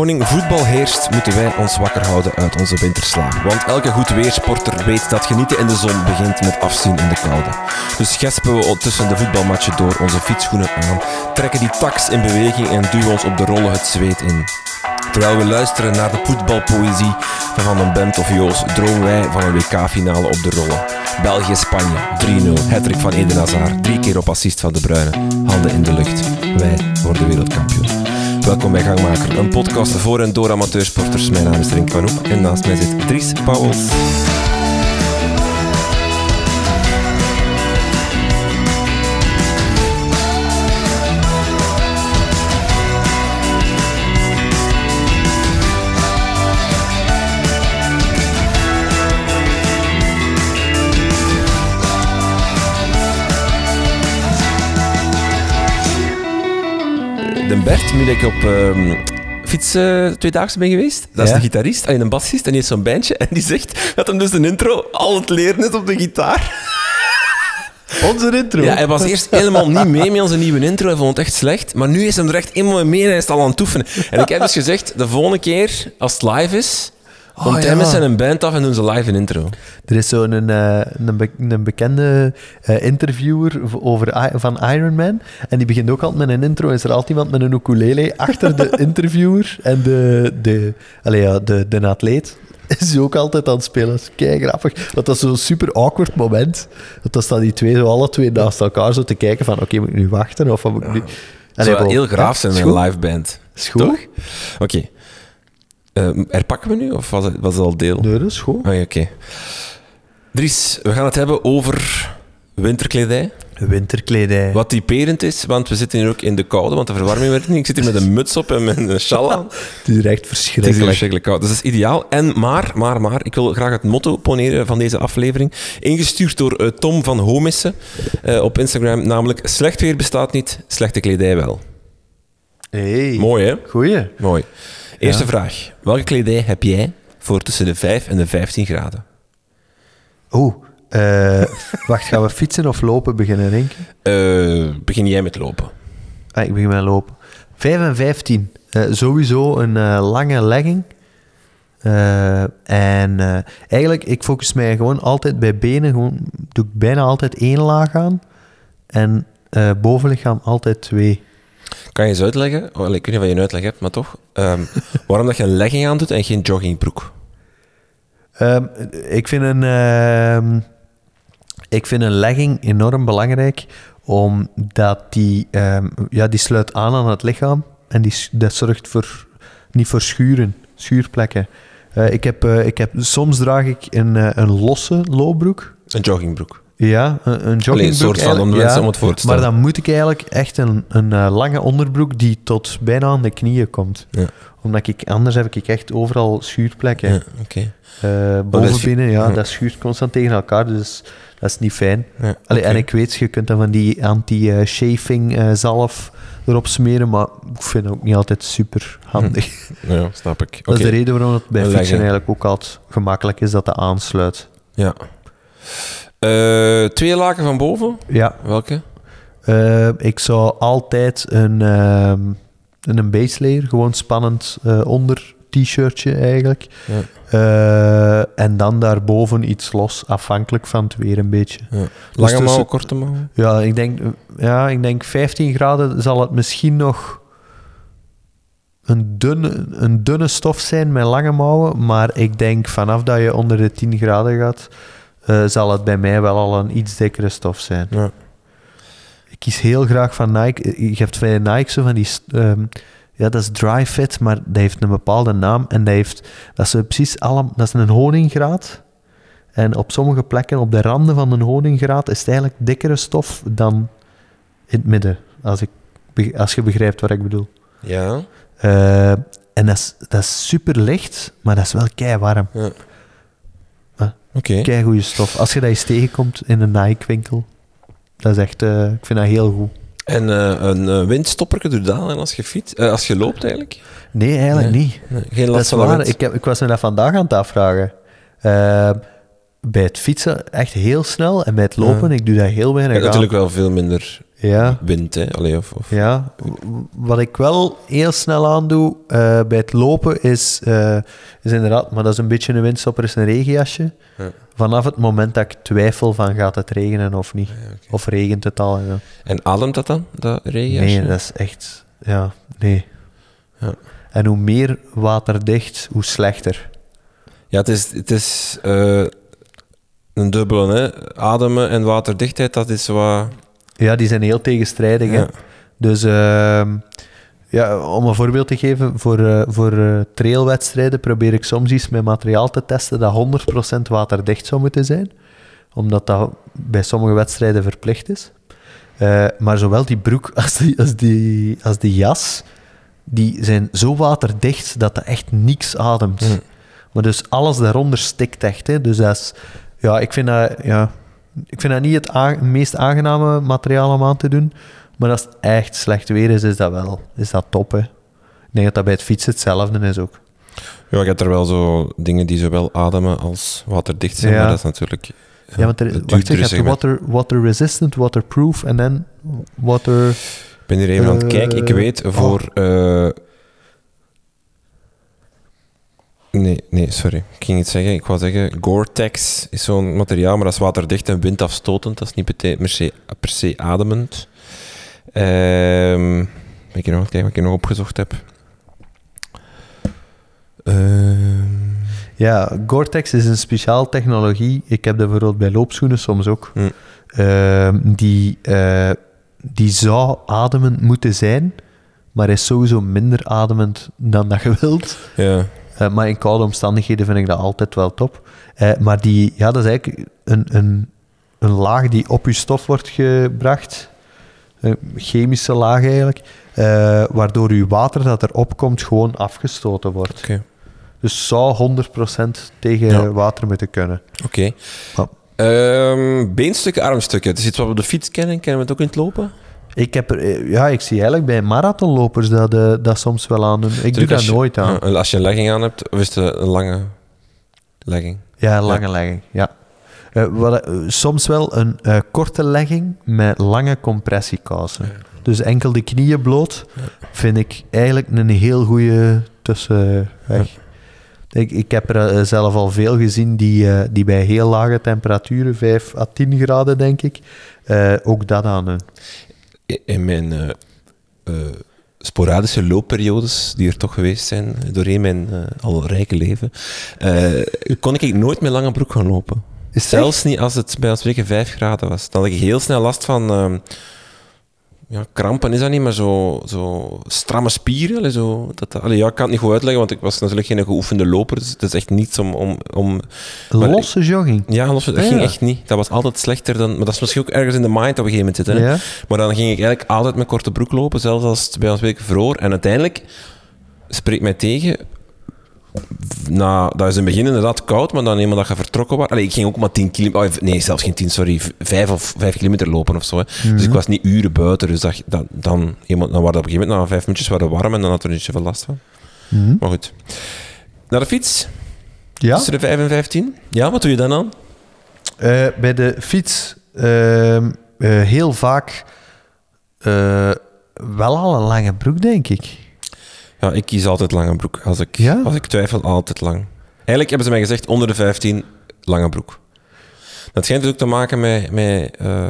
Koning voetbal heerst, moeten wij ons wakker houden uit onze winterslaap. Want elke goed weersporter weet dat genieten in de zon begint met afzien in de koude. Dus gespen we tussen de voetbalmatchen door onze fietsschoenen aan, trekken die tax in beweging en duwen ons op de rollen het zweet in. Terwijl we luisteren naar de voetbalpoëzie van Van den Bent of Joos, dromen wij van een WK-finale op de rollen. België-Spanje, 3-0, hattrick van Eden Hazard, drie keer op assist van De Bruyne, handen in de lucht. Wij worden wereldkampioen. Welkom bij Gangmaker, een podcast voor en door amateursporters. Mijn naam is Rink van en naast mij zit Dries Pauwels. Bert, nu dat ik op um, fiets uh, tweedaagse ben geweest, dat is Ja. een gitarist en een bassist en die heeft zo'n bandje en die zegt dat hem dus een intro al het leren is op de gitaar. Onze intro. Ja, hij was eerst helemaal niet mee met onze nieuwe intro. Hij vond het echt slecht. Maar nu is hij er echt helemaal mee en hij is al aan het oefenen. En ik heb dus gezegd, de volgende keer, als het live is, komt Oh, ja. met zijn band af en doen ze live een intro. Er is zo'n een, eh, een, be- een bekende eh, interviewer over, van Iron Man. En die begint ook altijd met een intro. Is er altijd iemand met een ukulele achter de interviewer en de, de, allee, ja, de, de atleet. Is ook altijd aan het spelen. Dat is kei grappig. Dat is zo'n super awkward moment. Dat staan die twee zo alle twee naast elkaar zo te kijken van oké, moet ik nu wachten? Of moet ik nu... Allee, zou heel graaf zijn met een live band. Is goed. Oké. Eh, herpakken we nu, of was het, was het al deel? Nee, dat is goed. Ah, ja, oké. Dries, we gaan het hebben over winterkledij. Winterkledij. Wat typerend is, want we zitten hier ook in de koude, want de verwarming werkt niet. Ik zit hier met een muts op en met een sjaal aan. Het is hier echt Het is verschrikkelijk. verschrikkelijk koud. Dus dat is ideaal. En maar, maar, maar, ik wil graag het motto poneren van deze aflevering. Ingestuurd door eh, Tom van Homissen eh, op Instagram, namelijk slecht weer bestaat niet, slechte kledij wel. Hey. Mooi, hè? Goeie. Mooi. Eerste vraag. Welke kledij heb jij voor tussen de 5 en de 15 graden? Oeh, eh, wacht, gaan we fietsen of lopen beginnen denken? Eh, begin jij met lopen. Ah, ik begin met lopen. 5 en 15. Eh, sowieso een lange legging. En eigenlijk, ik focus mij gewoon altijd bij benen. Gewoon, doe ik bijna altijd één laag aan. En bovenlichaam altijd twee. Kan je eens uitleggen, oh, ik weet niet of je een uitleg hebt, maar toch, ehm, waarom dat je een legging aandoet en geen joggingbroek? Ehm, ik, vind een, ehm, ik vind een legging enorm belangrijk, omdat die, ja, die sluit aan aan het lichaam en die, dat zorgt voor, niet voor schuren, schuurplekken. Eh, ik heb, eh, ik heb, soms draag ik een, eh, een losse loopbroek. Een joggingbroek. Ja, een, een joggingbroek. Allee, een soort van, om mensen om het voor te stellen. Maar dan moet ik eigenlijk echt een, een eh, lange onderbroek die tot bijna aan de knieën komt. Ja. Omdat ik, anders heb ik echt overal schuurplekken. Ja, oké. Eh, is- bovenbinnen, ja, ja. dat schuurt constant tegen elkaar, dus dat is niet fijn. Ja, Allee. En ik weet, je kunt dan van die anti-chafing eh, zalf erop smeren, maar ik vind het ook niet altijd super handig. Ja, snap ik. Dat is de reden waarom het bij fietsen eigenlijk ook altijd gemakkelijk is dat dat aansluit. Ja. Eh, twee laken van boven. Ja, Welke? eh, ik zou altijd een, ehm een base layer, gewoon spannend eh, onder t-shirtje eigenlijk. Ja. En dan daarboven iets los, afhankelijk van het weer een beetje. Ja. Lange mouwen, korte mouwen? Ja, ik denk, ja, ik denk 15 graden zal het misschien nog een dunne, een dunne stof zijn met lange mouwen. Maar ik denk vanaf dat je onder de 10 graden gaat, eh, zal het bij mij wel al een iets dikkere stof zijn. Ja. Ik kies heel graag van Nike. Je hebt bij Nike zo van die... ehm, ja, dat is dry fit, maar dat heeft een bepaalde naam. En dat, heeft, dat is precies allemaal... Dat is een honingraad. En op sommige plekken, op de randen van een honingraad, is het eigenlijk dikkere stof dan in het midden. Als, ik, als je begrijpt wat ik bedoel. Ja. Eh, en dat is, dat is super licht, maar dat is wel kei warm. Oké. Kei goede stof. Als je dat eens tegenkomt in een Nike-winkel, dat is echt... eh, ik vind dat heel goed. En eh, een uh, windstopper doe je dat aan als je fiets, eh, als je loopt eigenlijk? Nee, eigenlijk Nee. niet. Nee, geen Dat last is waar. Ik, heb, ik was me dat vandaag aan het afvragen. Bij het fietsen echt heel snel en bij het lopen, Ja. ik doe dat heel Je weinig hebt aan. natuurlijk wel veel minder Ja, wind, hè. Allee, of, of... ja. Wat ik wel heel snel aandoe eh, bij het lopen is, eh, is inderdaad, maar dat is een beetje een windstopper, is een regenjasje. Ja. Vanaf het moment dat ik twijfel van gaat het regenen of niet. Of regent het al. en. En ademt dat dan, dat regenjasje? Nee, dat is echt... Ja, nee. Ja. En hoe meer waterdicht, hoe slechter. Ja, het is, het is eh, een dubbele, hè. Ademen en waterdichtheid, dat is wat... Ja, die zijn heel tegenstrijdig. Ja. Dus ehm, ja, om een voorbeeld te geven, voor, eh, voor eh, trailwedstrijden probeer ik soms iets met materiaal te testen dat 100% waterdicht zou moeten zijn. Omdat dat bij sommige wedstrijden verplicht is. Eh, maar zowel die broek als die, als, die, als die jas, die zijn zo waterdicht dat dat echt niks ademt. Maar dus alles daaronder stikt echt. Hè? Dus dat is, ja, ik vind dat, ja, ik vind dat niet het meest aangename materiaal om aan te doen. Maar als het echt slecht weer is, is dat wel is dat top. Hè? Ik denk dat dat bij het fietsen hetzelfde is ook. Ja, je hebt er wel zo dingen die zowel ademen als waterdicht zijn, Ja. maar dat is natuurlijk... Ja, want er, wacht, je hebt water, water resistant, waterproof en dan water... Ik ben hier even aan het Eh, kijken. Ik weet oh. voor... eh, Nee, nee, sorry. Ik ging iets zeggen. Ik wou zeggen, Gore-Tex is zo'n materiaal, maar dat is waterdicht en windafstotend. Dat is niet per se, per se ademend. Ehm ben ik hier nog kijken wat ik nog opgezocht heb. Ehm, Ja, Gore-Tex is een speciaal technologie. Ik heb dat bijvoorbeeld bij loopschoenen soms ook. Hm. Ehm, die, eh, die zou ademend moeten zijn, maar is sowieso minder ademend dan dat je wilt. ja. Eh, maar in koude omstandigheden vind ik dat altijd wel top. Eh, maar die, ja, dat is eigenlijk een, een, een laag die op je stof wordt gebracht. Een chemische laag eigenlijk. eh, waardoor je water dat erop komt gewoon afgestoten wordt. Oké. Dus zou 100% tegen Ja. water moeten kunnen. Oké. Ja. Ehm, beenstukken, armstukken. Het is iets wat we op de fiets kennen. Kennen we het ook in het lopen? Ik, heb er, eh, ja, ik zie eigenlijk bij marathonlopers dat, eh, dat soms wel aan doen. Ik doe dat je- nooit aan. ja, als je een legging aan hebt, of is het een lange legging? Ja, een lange legging, ja. Eh, wat, eh, soms wel een eh, korte legging met lange compressiekousen. Dus enkel de knieën bloot vind ik eigenlijk een heel goede tussenweg. Ik, ik heb er eh, zelf al veel gezien die, eh, die bij heel lage temperaturen, 5 à 10 graden denk ik, eh, ook dat aan doen. In mijn eh, eh, sporadische loopperiodes, die er toch geweest zijn doorheen mijn eh, al rijke leven, kon ik nooit met lange broek gaan lopen. Zelfs niet als het bij ons spreken 5 graden was. Dan had ik heel snel last van... ja, krampen is dat niet, maar zo, zo stramme spieren. Zo, dat, allee, ja, ik kan het niet goed uitleggen, want ik was natuurlijk geen geoefende loper. Dus het is echt niets om... om, om maar Losse jogging. ja, dat Ja, ging echt niet. Dat was altijd slechter dan... Maar dat is misschien ook ergens in de mind op een gegeven moment zitten. Hè? Ja. Maar dan ging ik eigenlijk altijd met korte broek lopen, zelfs als het bij ons week vroor. En uiteindelijk spreekt mij tegen... Nou, dat is in het begin inderdaad koud, maar dan eenmaal dat je vertrokken was... Allee, ik ging ook maar 10 kilometer... Nee, zelfs geen 10, sorry. 5 of 5 kilometer lopen of zo. Hè. Dus ik was niet uren buiten. Dus dat, dat, dan, eenmaal, dan waren op een gegeven moment, na vijf minuutjes, waren warm en dan had er niet zoveel last van. Mhm. Maar goed. Naar de fiets. Ja. Tussen de 5 en 15. Ja, wat doe je dan aan? Eh, bij de fiets ehm, eh, heel vaak eh, wel al een lange broek, denk ik. Ja, ik kies altijd lange broek. Als ik, Ja? als ik twijfel, altijd lang. Eigenlijk hebben ze mij gezegd, onder de 15, lange broek. Dat schijnt dus ook te maken met, met eh,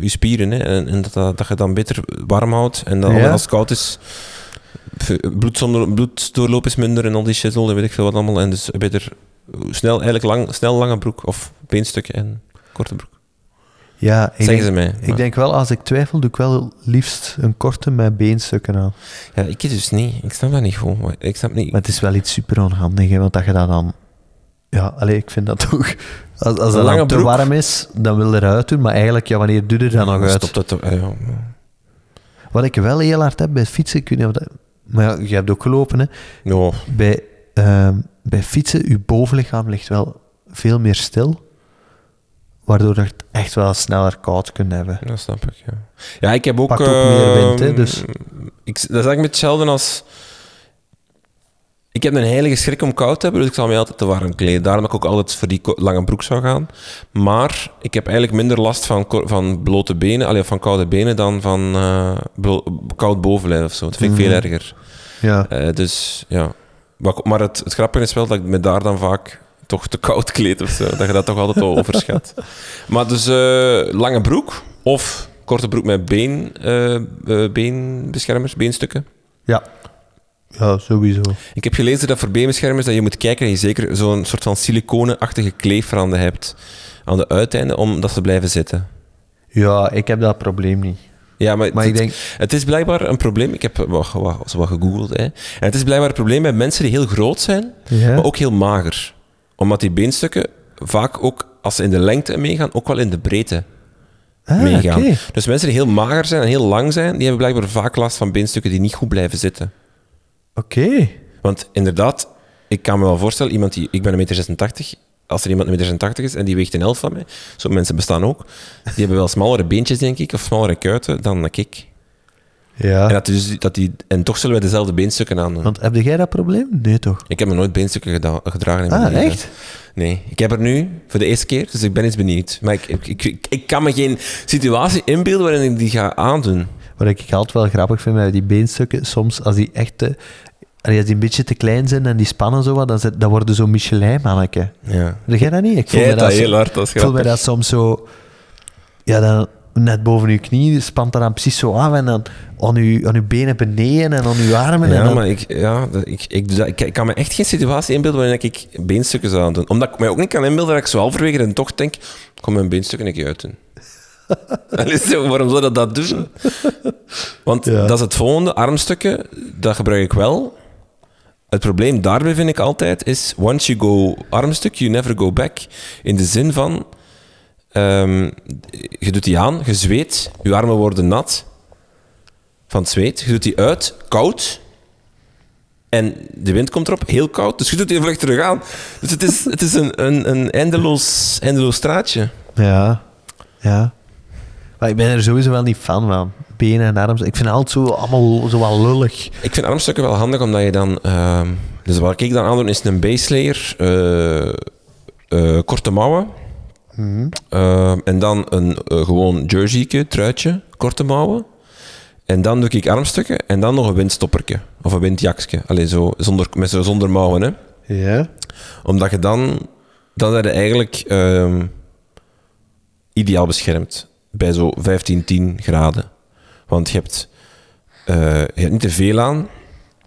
je spieren. Hè? En, en dat, dat, je dan beter warm houdt. En dan Ja. als het koud is, bloeddoorloop is minder en al die shizzle, en weet ik veel wat allemaal. En dus beter snel, eigenlijk lang, snel lange broek of beenstukken en korte broek. Ja, ik denk, ze mij. ik denk wel, als ik twijfel, doe ik wel liefst een korte met beenstukken aan. Ja, ik dus niet. Ik snap dat niet goed. maar Ik snap niet. Maar het is wel iets super onhandig, hè, want dat je dat dan... Ja, allee, ik vind dat toch... Als, als het lange dan te warm is, dan wil je eruit doen. Maar eigenlijk, ja, wanneer doe je er dan nog uit? stopt het ah, ja. Wat ik wel heel hard heb bij fietsen, ik weet niet of dat... Maar ja, je hebt ook gelopen, hè. Ja, Bij, ehm, bij fietsen, je bovenlichaam ligt wel veel meer stil. Waardoor je het echt wel sneller koud kunt hebben. dat snap ik, ja. Ja, ik heb ook... Pakt ook meer wind, hè, ehm, dus- Ik, dat is eigenlijk met hetzelfde als... Ik heb een heilige schrik om koud te hebben, dus ik zal mij altijd te warm kleden. Daarom dat ik ook altijd voor die lange broek zou gaan. Maar ik heb eigenlijk minder last van, van blote benen, allee, van koude benen, dan van eh, koud bovenlijf of zo. Dat vind ik veel erger. Ja. Eh, dus ja. Maar, maar het, het grappige is wel dat ik me daar dan vaak toch te koud kleed of zo. Dat je dat toch altijd wel overschat. Maar dus eh, lange broek of korte broek met been, eh, eh, beenbeschermers, beenstukken. Ja. Ja, sowieso. Ik heb gelezen dat voor beenbeschermers dat je moet kijken dat je zeker zo'n soort van siliconenachtige kleefranden hebt aan de uiteinden, omdat ze blijven zitten. Ja, ik heb dat probleem niet. Ja, maar, Maar het, ik denk- het is blijkbaar een probleem. Ik heb wat, wat, wat gegoogeld. Hè. En het is blijkbaar een probleem bij mensen die heel groot zijn, Ja? maar ook heel mager. Omdat die beenstukken vaak ook, als ze in de lengte meegaan, ook wel in de breedte Ah, meegaan. Dus mensen die heel mager zijn en heel lang zijn, die hebben blijkbaar vaak last van beenstukken die niet goed blijven zitten. Oké. Want inderdaad, ik kan me wel voorstellen, iemand die, ik ben 1,86 meter, als er iemand 1,86 meter is en die weegt een elf van mij, zo mensen bestaan ook, die hebben wel smallere beentjes, denk ik, of smallere kuiten dan ik. Ja. En, dat dus, dat die, en toch zullen we dezelfde beenstukken aandoen. Want heb jij dat probleem? Nee, toch? Ik heb nog nooit beenstukken geda- gedragen in mijn Ah, leven. echt? Nee. Ik heb er nu voor de eerste keer, dus ik ben eens benieuwd. Maar ik, ik, ik, kan me geen situatie inbeelden waarin ik die ga aandoen. Wat ik altijd wel grappig vind met die beenstukken, soms als die echt te, als die een beetje te klein zijn en die spannen zo wat, dan, zit- dan worden zo'n Michelin-manneke. Ja. Zeg jij dat niet? Ik hebt dat zo- heel hard, dat is Ik voel dat soms zo... Ja, dan net boven je knie spant dat dan precies zo af en dan aan je, aan je benen beneden en aan je armen. en Ja, dan, maar ik, ja, ik, ik, doe dat- ik, ik kan me echt geen situatie inbeelden waarin ik beenstukken zou doen. Omdat ik mij ook niet kan inbeelden dat ik zo halverwege en toch denk, ik kom mijn beenstukken een keer uit doen. Allee, waarom zou dat dat doen? Want Ja. dat is het volgende, armstukken, dat gebruik ik wel. Het probleem daarbij vind ik altijd is, once you go armstuk, you never go back. In de zin van, ehm, je doet die aan, je zweet, je armen worden nat van het zweet. Je doet die uit, koud. En de wind komt erop, heel koud. Dus je doet die vlug terug aan. Dus het is, het is een, een, een eindeloos, eindeloos straatje. Ja, ja. Maar ik ben er sowieso wel niet fan van. Benen en arms. Ik vind het altijd zo allemaal zo wel lullig. Ik vind armstukken wel handig, omdat je dan... ehm, dus wat ik dan aandoe, is een base layer, eh, eh, korte mouwen. Ehm, en dan een eh, gewoon jerseyke, truitje, korte mouwen. En dan doe ik armstukken en dan nog een windstopperke. Of een windjakje. Allee, zo, zonder, met zo zonder mouwen, hè. Ja? Omdat je dan... Dan ben je eigenlijk ehm, ideaal beschermd. Bij zo 15, 10 graden. Want je hebt, eh, je hebt niet te veel aan.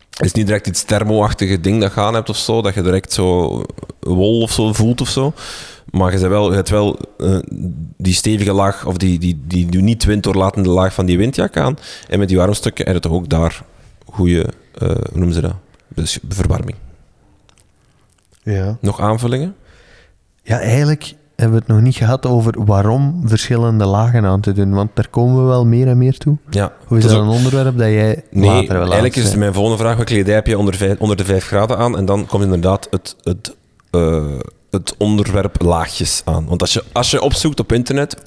Het is niet direct iets thermo-achtige ding dat je aan hebt of zo. Dat je direct zo wol of zo voelt of zo. Maar je, wel, je hebt wel eh, die stevige laag, of die, die, die, die niet winddoorlatende laag van die windjak aan. En met die warmstukken heb je toch ook daar goede, eh hoe noemen ze dat? Dus verwarming. Ja. Nog aanvullingen? Ja, eigenlijk hebben we het nog niet gehad over waarom verschillende lagen aan te doen. Want daar komen we wel meer en meer toe. Ja. Of is Dat een onderwerp dat jij Nee, later wil eigenlijk is mijn volgende vraag: wat kledij heb je onder, vijf- onder de 5 graden aan? En dan komt inderdaad het, het, eh, het onderwerp laagjes aan. Want als je, als je opzoekt op internet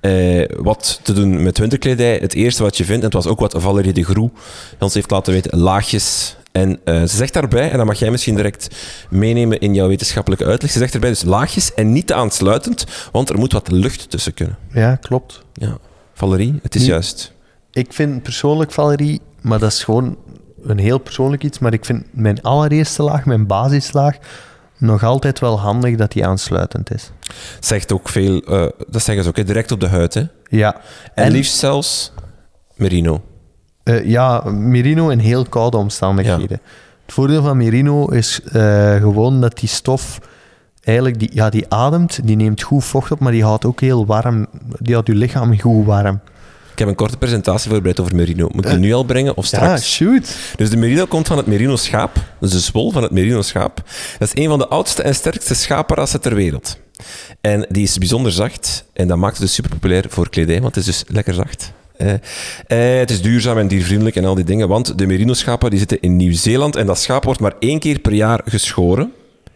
eh, wat te doen met winterkledij, het eerste wat je vindt, en het was ook wat Valerie de Groe ons heeft laten weten, laagjes. En eh, ze zegt daarbij, en dat mag jij misschien direct meenemen in jouw wetenschappelijke uitleg, ze zegt daarbij dus laagjes en niet te aansluitend, want er moet wat lucht tussen kunnen. Ja, klopt. Ja. Valerie, het is juist. Ik vind persoonlijk, Valerie, maar dat is gewoon een heel persoonlijk iets, maar ik vind mijn allereerste laag, mijn basislaag, nog altijd wel handig dat die aansluitend is. Zegt ook veel, eh, dat zeggen ze ook, hè, direct op de huid. Hè? Ja. En, liefst zelfs merino. eh, ja, merino in heel koude omstandigheden. Het voordeel van merino is eh, gewoon dat die stof eigenlijk, die, ja, die ademt, die neemt goed vocht op, maar die houdt ook heel warm, die houdt je lichaam goed warm. Ik heb een korte presentatie voorbereid over merino. Moet ik die nu al brengen of Ja, straks? shoot. Dus de merino komt van het merino schaap. Dus de wol van het merino schaap. Dat is een van de oudste en sterkste schapenrassen ter wereld. En die is bijzonder zacht. En dat maakt het dus super populair voor kledij, want het is dus lekker zacht. Eh, eh, het is duurzaam en diervriendelijk en al die dingen. Want de merino-schapen die zitten in Nieuw-Zeeland. En dat schaap wordt maar één keer per jaar geschoren.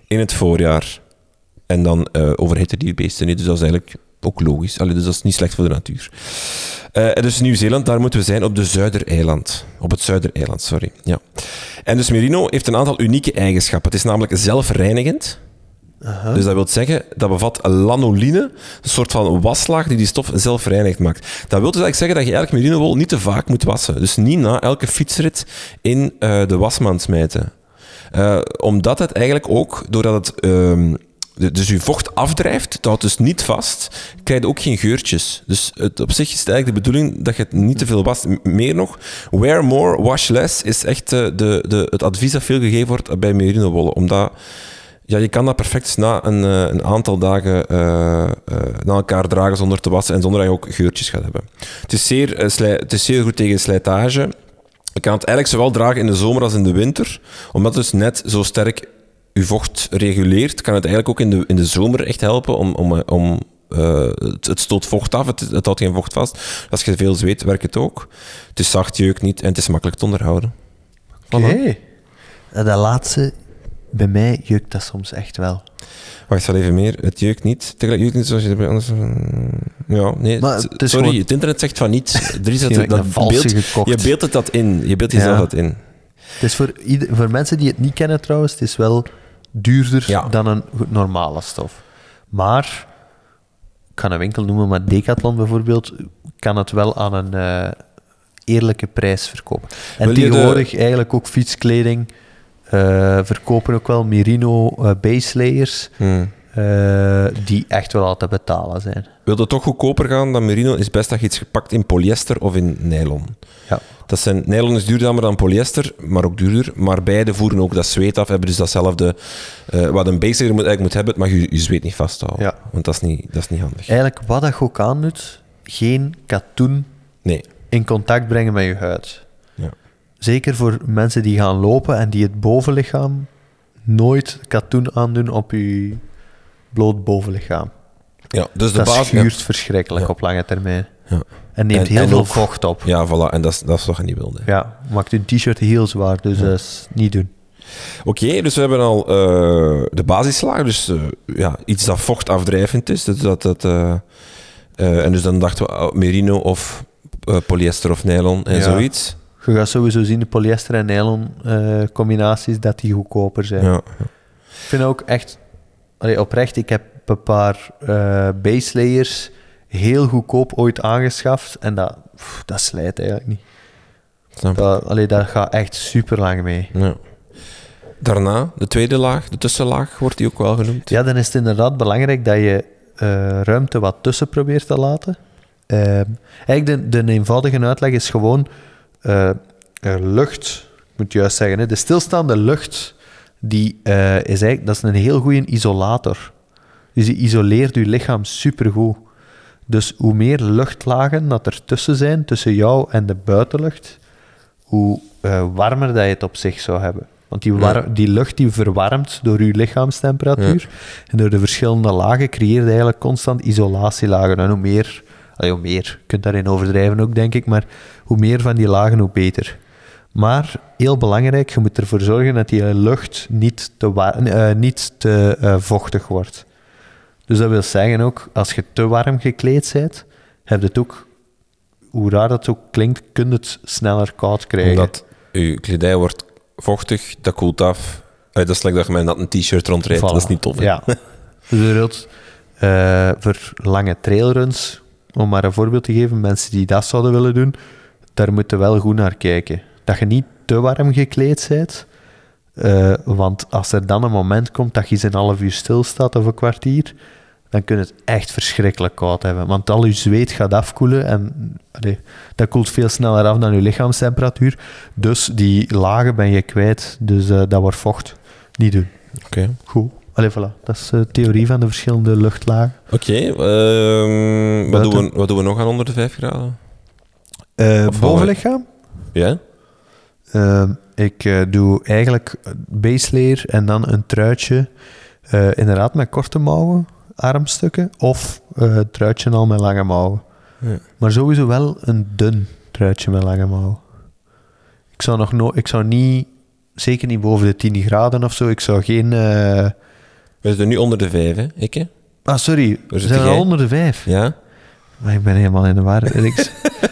In het voorjaar. En dan eh overhitten die beesten niet. Dus dat is eigenlijk ook logisch. Allee, dus dat is niet slecht voor de natuur. Eh, en dus Nieuw-Zeeland, daar moeten we zijn op de Zuidereiland. Op het Zuidereiland, sorry. Ja. En dus Merino heeft een aantal unieke eigenschappen. Het is namelijk zelfreinigend. Dus dat wil zeggen, dat bevat lanoline, een soort van waslaag die die stof zelfreinigend maakt. Dat wil dus eigenlijk zeggen dat je eigenlijk merino-wol niet te vaak moet wassen. Dus niet na elke fietsrit in eh, de wasmand smijten. Eh, omdat het eigenlijk ook, doordat het... ehm, dus je vocht afdrijft, het houdt dus niet vast, krijg je ook geen geurtjes. Dus het, op zich is het eigenlijk de bedoeling dat je het niet te veel wast. Meer nog, wear more, wash less is echt eh, de, de, het advies dat veel gegeven wordt bij merino-wollen. Omdat ja, je kan dat perfect na een, eh, een aantal dagen eh, na elkaar dragen zonder te wassen en zonder dat je ook geurtjes gaat hebben. Het is zeer, zeer goed tegen slijtage. Je kan het eigenlijk zowel dragen in de zomer als in de winter, omdat het dus net zo sterk vocht reguleert, kan het eigenlijk ook in de, in de zomer echt helpen om, om, eh, om eh, het, het stoot vocht af, het, het houdt geen vocht vast. Als je veel zweet, werkt het ook. Het is zacht, jeukt niet en het is makkelijk te onderhouden. Oké. En dat laatste, bij mij jeukt dat soms echt wel. Wacht, wel even meer. Het jeukt niet. Tegelijk jeukt niet zoals je erbij anders... Ja, nee. Maar het- sorry, gewoon- het internet zegt van niet. Er is dat, dat beeld, je beeldt het dat in. Je beeldt jezelf Ja. dat in. Het is voor, ieder, voor mensen die het niet kennen trouwens, het is wel duurder Ja. dan een normale stof. Maar, ik kan een winkel noemen, maar Decathlon bijvoorbeeld, kan het wel aan een eh, eerlijke prijs verkopen. En de- tegenwoordig eigenlijk ook fietskleding eh, verkopen ook wel merino eh, base layers, Hmm. Eh, die echt wel al te betalen zijn. Wil het toch goedkoper gaan dan merino, is best dat je iets gepakt in polyester of in nylon. Ja. Dat zijn, nylon is duurder dan polyester, maar ook duurder. Maar beide voeren ook dat zweet af, hebben dus datzelfde... eh, wat een layer moet, eigenlijk moet hebben, het mag je, je zweet niet vasthouden. Ja. Want dat is niet, dat is niet handig. Eigenlijk wat dat ook aandoet, geen katoen Nee. in contact brengen met je huid. Ja. Zeker voor mensen die gaan lopen en die het bovenlichaam nooit katoen aandoen op je bloot bovenlichaam. Ja, dus de dat basis... schuurt verschrikkelijk Ja. op lange termijn. Ja. En neemt En- heel en veel vocht op. Ja, voilà. En dat is, dat is wat je niet wilde. Ja, maakt een t-shirt heel zwaar, dus dat is niet doen. Oké, dus we hebben al eh, de basislaag. Dus eh, ja, iets dat vochtafdrijvend is. Dat, dat, dat, eh, en dus dan dachten we oh, merino of polyester of nylon en zoiets. Je gaat sowieso zien, de polyester en nylon combinaties, dat die goedkoper zijn. Ja. Ik vind ook echt, allee, oprecht, ik heb een paar eh base layers heel goedkoop ooit aangeschaft en dat, pff, dat slijt eigenlijk niet. Snap. Dat, allee, dat gaat echt super lang mee. Ja. Daarna, de tweede laag, de tussenlaag, wordt die ook wel genoemd. Ja, dan is het inderdaad belangrijk dat je eh, ruimte wat tussen probeert te laten. Ehm, eigenlijk de, de eenvoudige uitleg is gewoon eh, lucht, ik moet juist zeggen, hè, de stilstaande lucht, die eh, is eigenlijk, dat is een heel goede isolator. Dus die isoleert je lichaam supergoed. Dus hoe meer luchtlagen dat er tussen zijn, tussen jou en de buitenlucht, hoe eh, warmer dat je het op zich zou hebben. Want die, die lucht die verwarmt door je lichaamstemperatuur. En door de verschillende lagen creëert eigenlijk constant isolatielagen. En hoe meer, allee, hoe meer, je kunt daarin overdrijven ook, denk ik, maar hoe meer van die lagen, hoe beter. Maar heel belangrijk, je moet ervoor zorgen dat die lucht niet te, eh, niet te eh, vochtig wordt. Dus dat wil zeggen ook, als je te warm gekleed bent, heb je het ook, hoe raar dat ook klinkt, kun je het sneller koud krijgen. Omdat je kledij wordt vochtig, dat koelt af. Eh, dat is lekker dat je met een t-shirt rondrijdt. Voilà. Dat is niet tof. hè? Ja. Dus bijvoorbeeld eh, voor lange trailruns, om maar een voorbeeld te geven, mensen die dat zouden willen doen, daar moeten wel goed naar kijken. Dat je niet te warm gekleed bent, eh, want als er dan een moment komt dat je eens een half uur stilstaat of een kwartier, dan kun je het echt verschrikkelijk koud hebben. Want al je zweet gaat afkoelen en allee, dat koelt veel sneller af dan je lichaamstemperatuur. Dus die lagen ben je kwijt, dus eh, dat wordt vocht. Niet doen. Oké. Goed. Allee, voilà. Dat is de theorie van de verschillende luchtlagen. Oké, ehm, wat, doen we, wat doen we nog aan onder de 5 graden? Eh wel, bovenlichaam? Ja? Ehm, ik eh, doe eigenlijk base layer en dan een truitje. eh, inderdaad met korte mouwen, armstukken. Of eh, het truitje al met lange mouwen. Ja. Maar sowieso wel een dun truitje met lange mouwen. Ik zou, nog no ik zou niet, zeker niet boven de 10 graden of zo, ik zou geen... We zitten nu onder de 5, hè? Ah, sorry, we zijn al onder de 5. Ja? Maar ik ben helemaal in de war.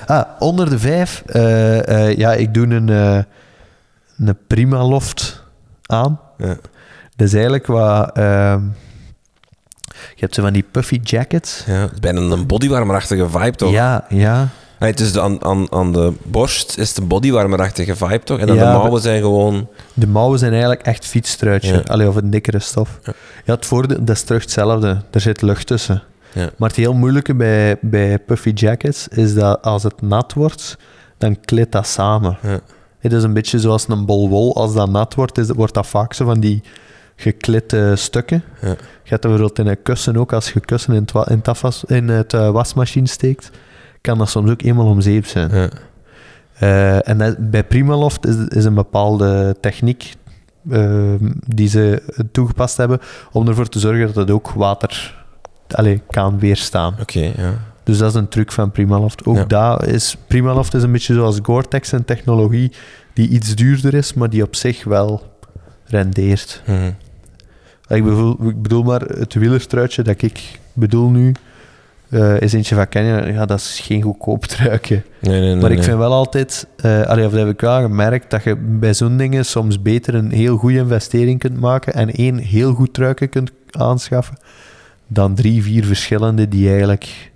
Ah, onder de vijf. eh, eh, ja, ik doe een, eh een Prima Loft aan. Ja. Dat is eigenlijk wat... ehm, je hebt zo van die puffy jackets. Ja, het is bijna een bodywarmerachtige vibe, toch? Ja, ja. Het is de, aan, aan, aan de borst is het een bodywarmerachtige vibe, toch? En dan Ja, de mouwen zijn gewoon... De mouwen zijn eigenlijk echt fietsstruitje. Ja. Allee, of een dikkere stof. Ja. Ja, het voordeel, dat is terug hetzelfde. Er zit lucht tussen. Ja. Maar het heel moeilijke bij, bij puffy jackets is dat als het nat wordt, dan klit dat samen. Ja. Het is een beetje zoals een bol wol. Als dat nat wordt, is, wordt dat vaak zo van die geklitte stukken. Ja. Je hebt dat bijvoorbeeld in een kussen ook. Als je kussen in het, in het, afwas, in het eh, wasmachine steekt, kan dat soms ook eenmaal om zeep zijn. Ja. Eh, en dat- bij Primaloft is, is een bepaalde techniek ehm, die ze toegepast hebben om ervoor te zorgen dat het ook water allee, kan weerstaan. Oké, ja. Dus dat is een truc van Primaloft. Ook Ja. daar is Primaloft is een beetje zoals Gore-Tex, een technologie die iets duurder is, maar die op zich wel rendeert. Mhm. Ik bedoel, ik bedoel maar, het wielertruitje dat ik bedoel nu, eh, is eentje van Canyon. Ja, dat is geen goedkoop truitje. Nee, nee, nee. Maar ik vind wel altijd, allee, of dat heb ik wel gemerkt, dat je bij zo'n dingen soms beter een heel goede investering kunt maken en één heel goed truiken kunt aanschaffen, dan drie, vier verschillende die eigenlijk,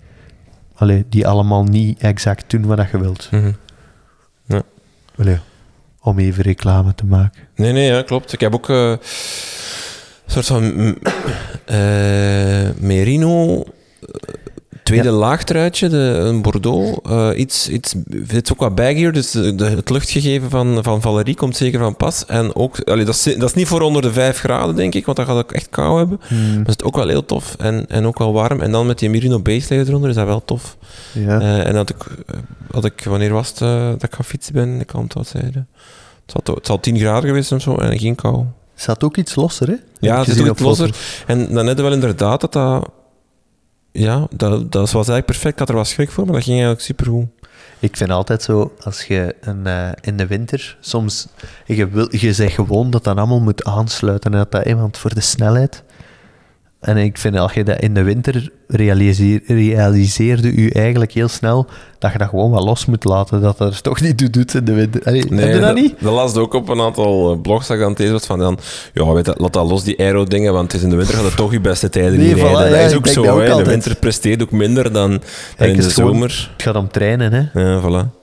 allee, die allemaal niet exact doen wat je wilt. Mhm. Allee, om even reclame te maken. Nee, nee, ja, klopt. Ik heb ook eh, een soort van eh, merino eh, tweede laagtruitje, de, een bordeaux. eh, iets, iets, het is ook wat baggier, dus de, de- het luchtgegeven van, van Valerie komt zeker van pas. En ook, allee, dat, is, dat is niet voor onder de 5 graden, denk ik, want dan gaat het ook echt kou hebben. Maar het is ook wel heel tof en, en ook wel warm. En dan met die merino base layer eronder is dat wel tof. Ja. Eh, en dat ik, eh, had ik, wanneer was het eh, dat ik gaan fietsen ben? Ik kan het wat zeiden. Het zal, het zal 10 graden geweest of zo en geen kou. Zat ook iets losser, hè? Ja, het is ook iets losser. En dan net wel inderdaad dat dat... Ja, dat, dat was eigenlijk perfect. Ik had er wat schrik voor, maar dat ging eigenlijk supergoed. Ik vind altijd zo, als je een, eh, in de winter soms... Je, wil, je zegt gewoon dat dat allemaal moet aansluiten en dat dat iemand voor de snelheid... En ik vind, als je dat in de winter realiseer, realiseerde u eigenlijk heel snel dat je dat gewoon wel los moet laten, dat dat er toch niet toe doet in de winter. Allee, heb je dat niet? Dat las ook op een aantal eh, blogs dat ik aan het lezen was van dan, ja, weet dat, laat dat los, die aero-dingen, want het is in de winter gaat het toch je beste tijden Nee, niet voilà, rijden. ja, dat is ook zo, ook de winter presteert ook minder dan, in de gewoon- zomer. Het gaat om trainen, hè. Ja, voilà.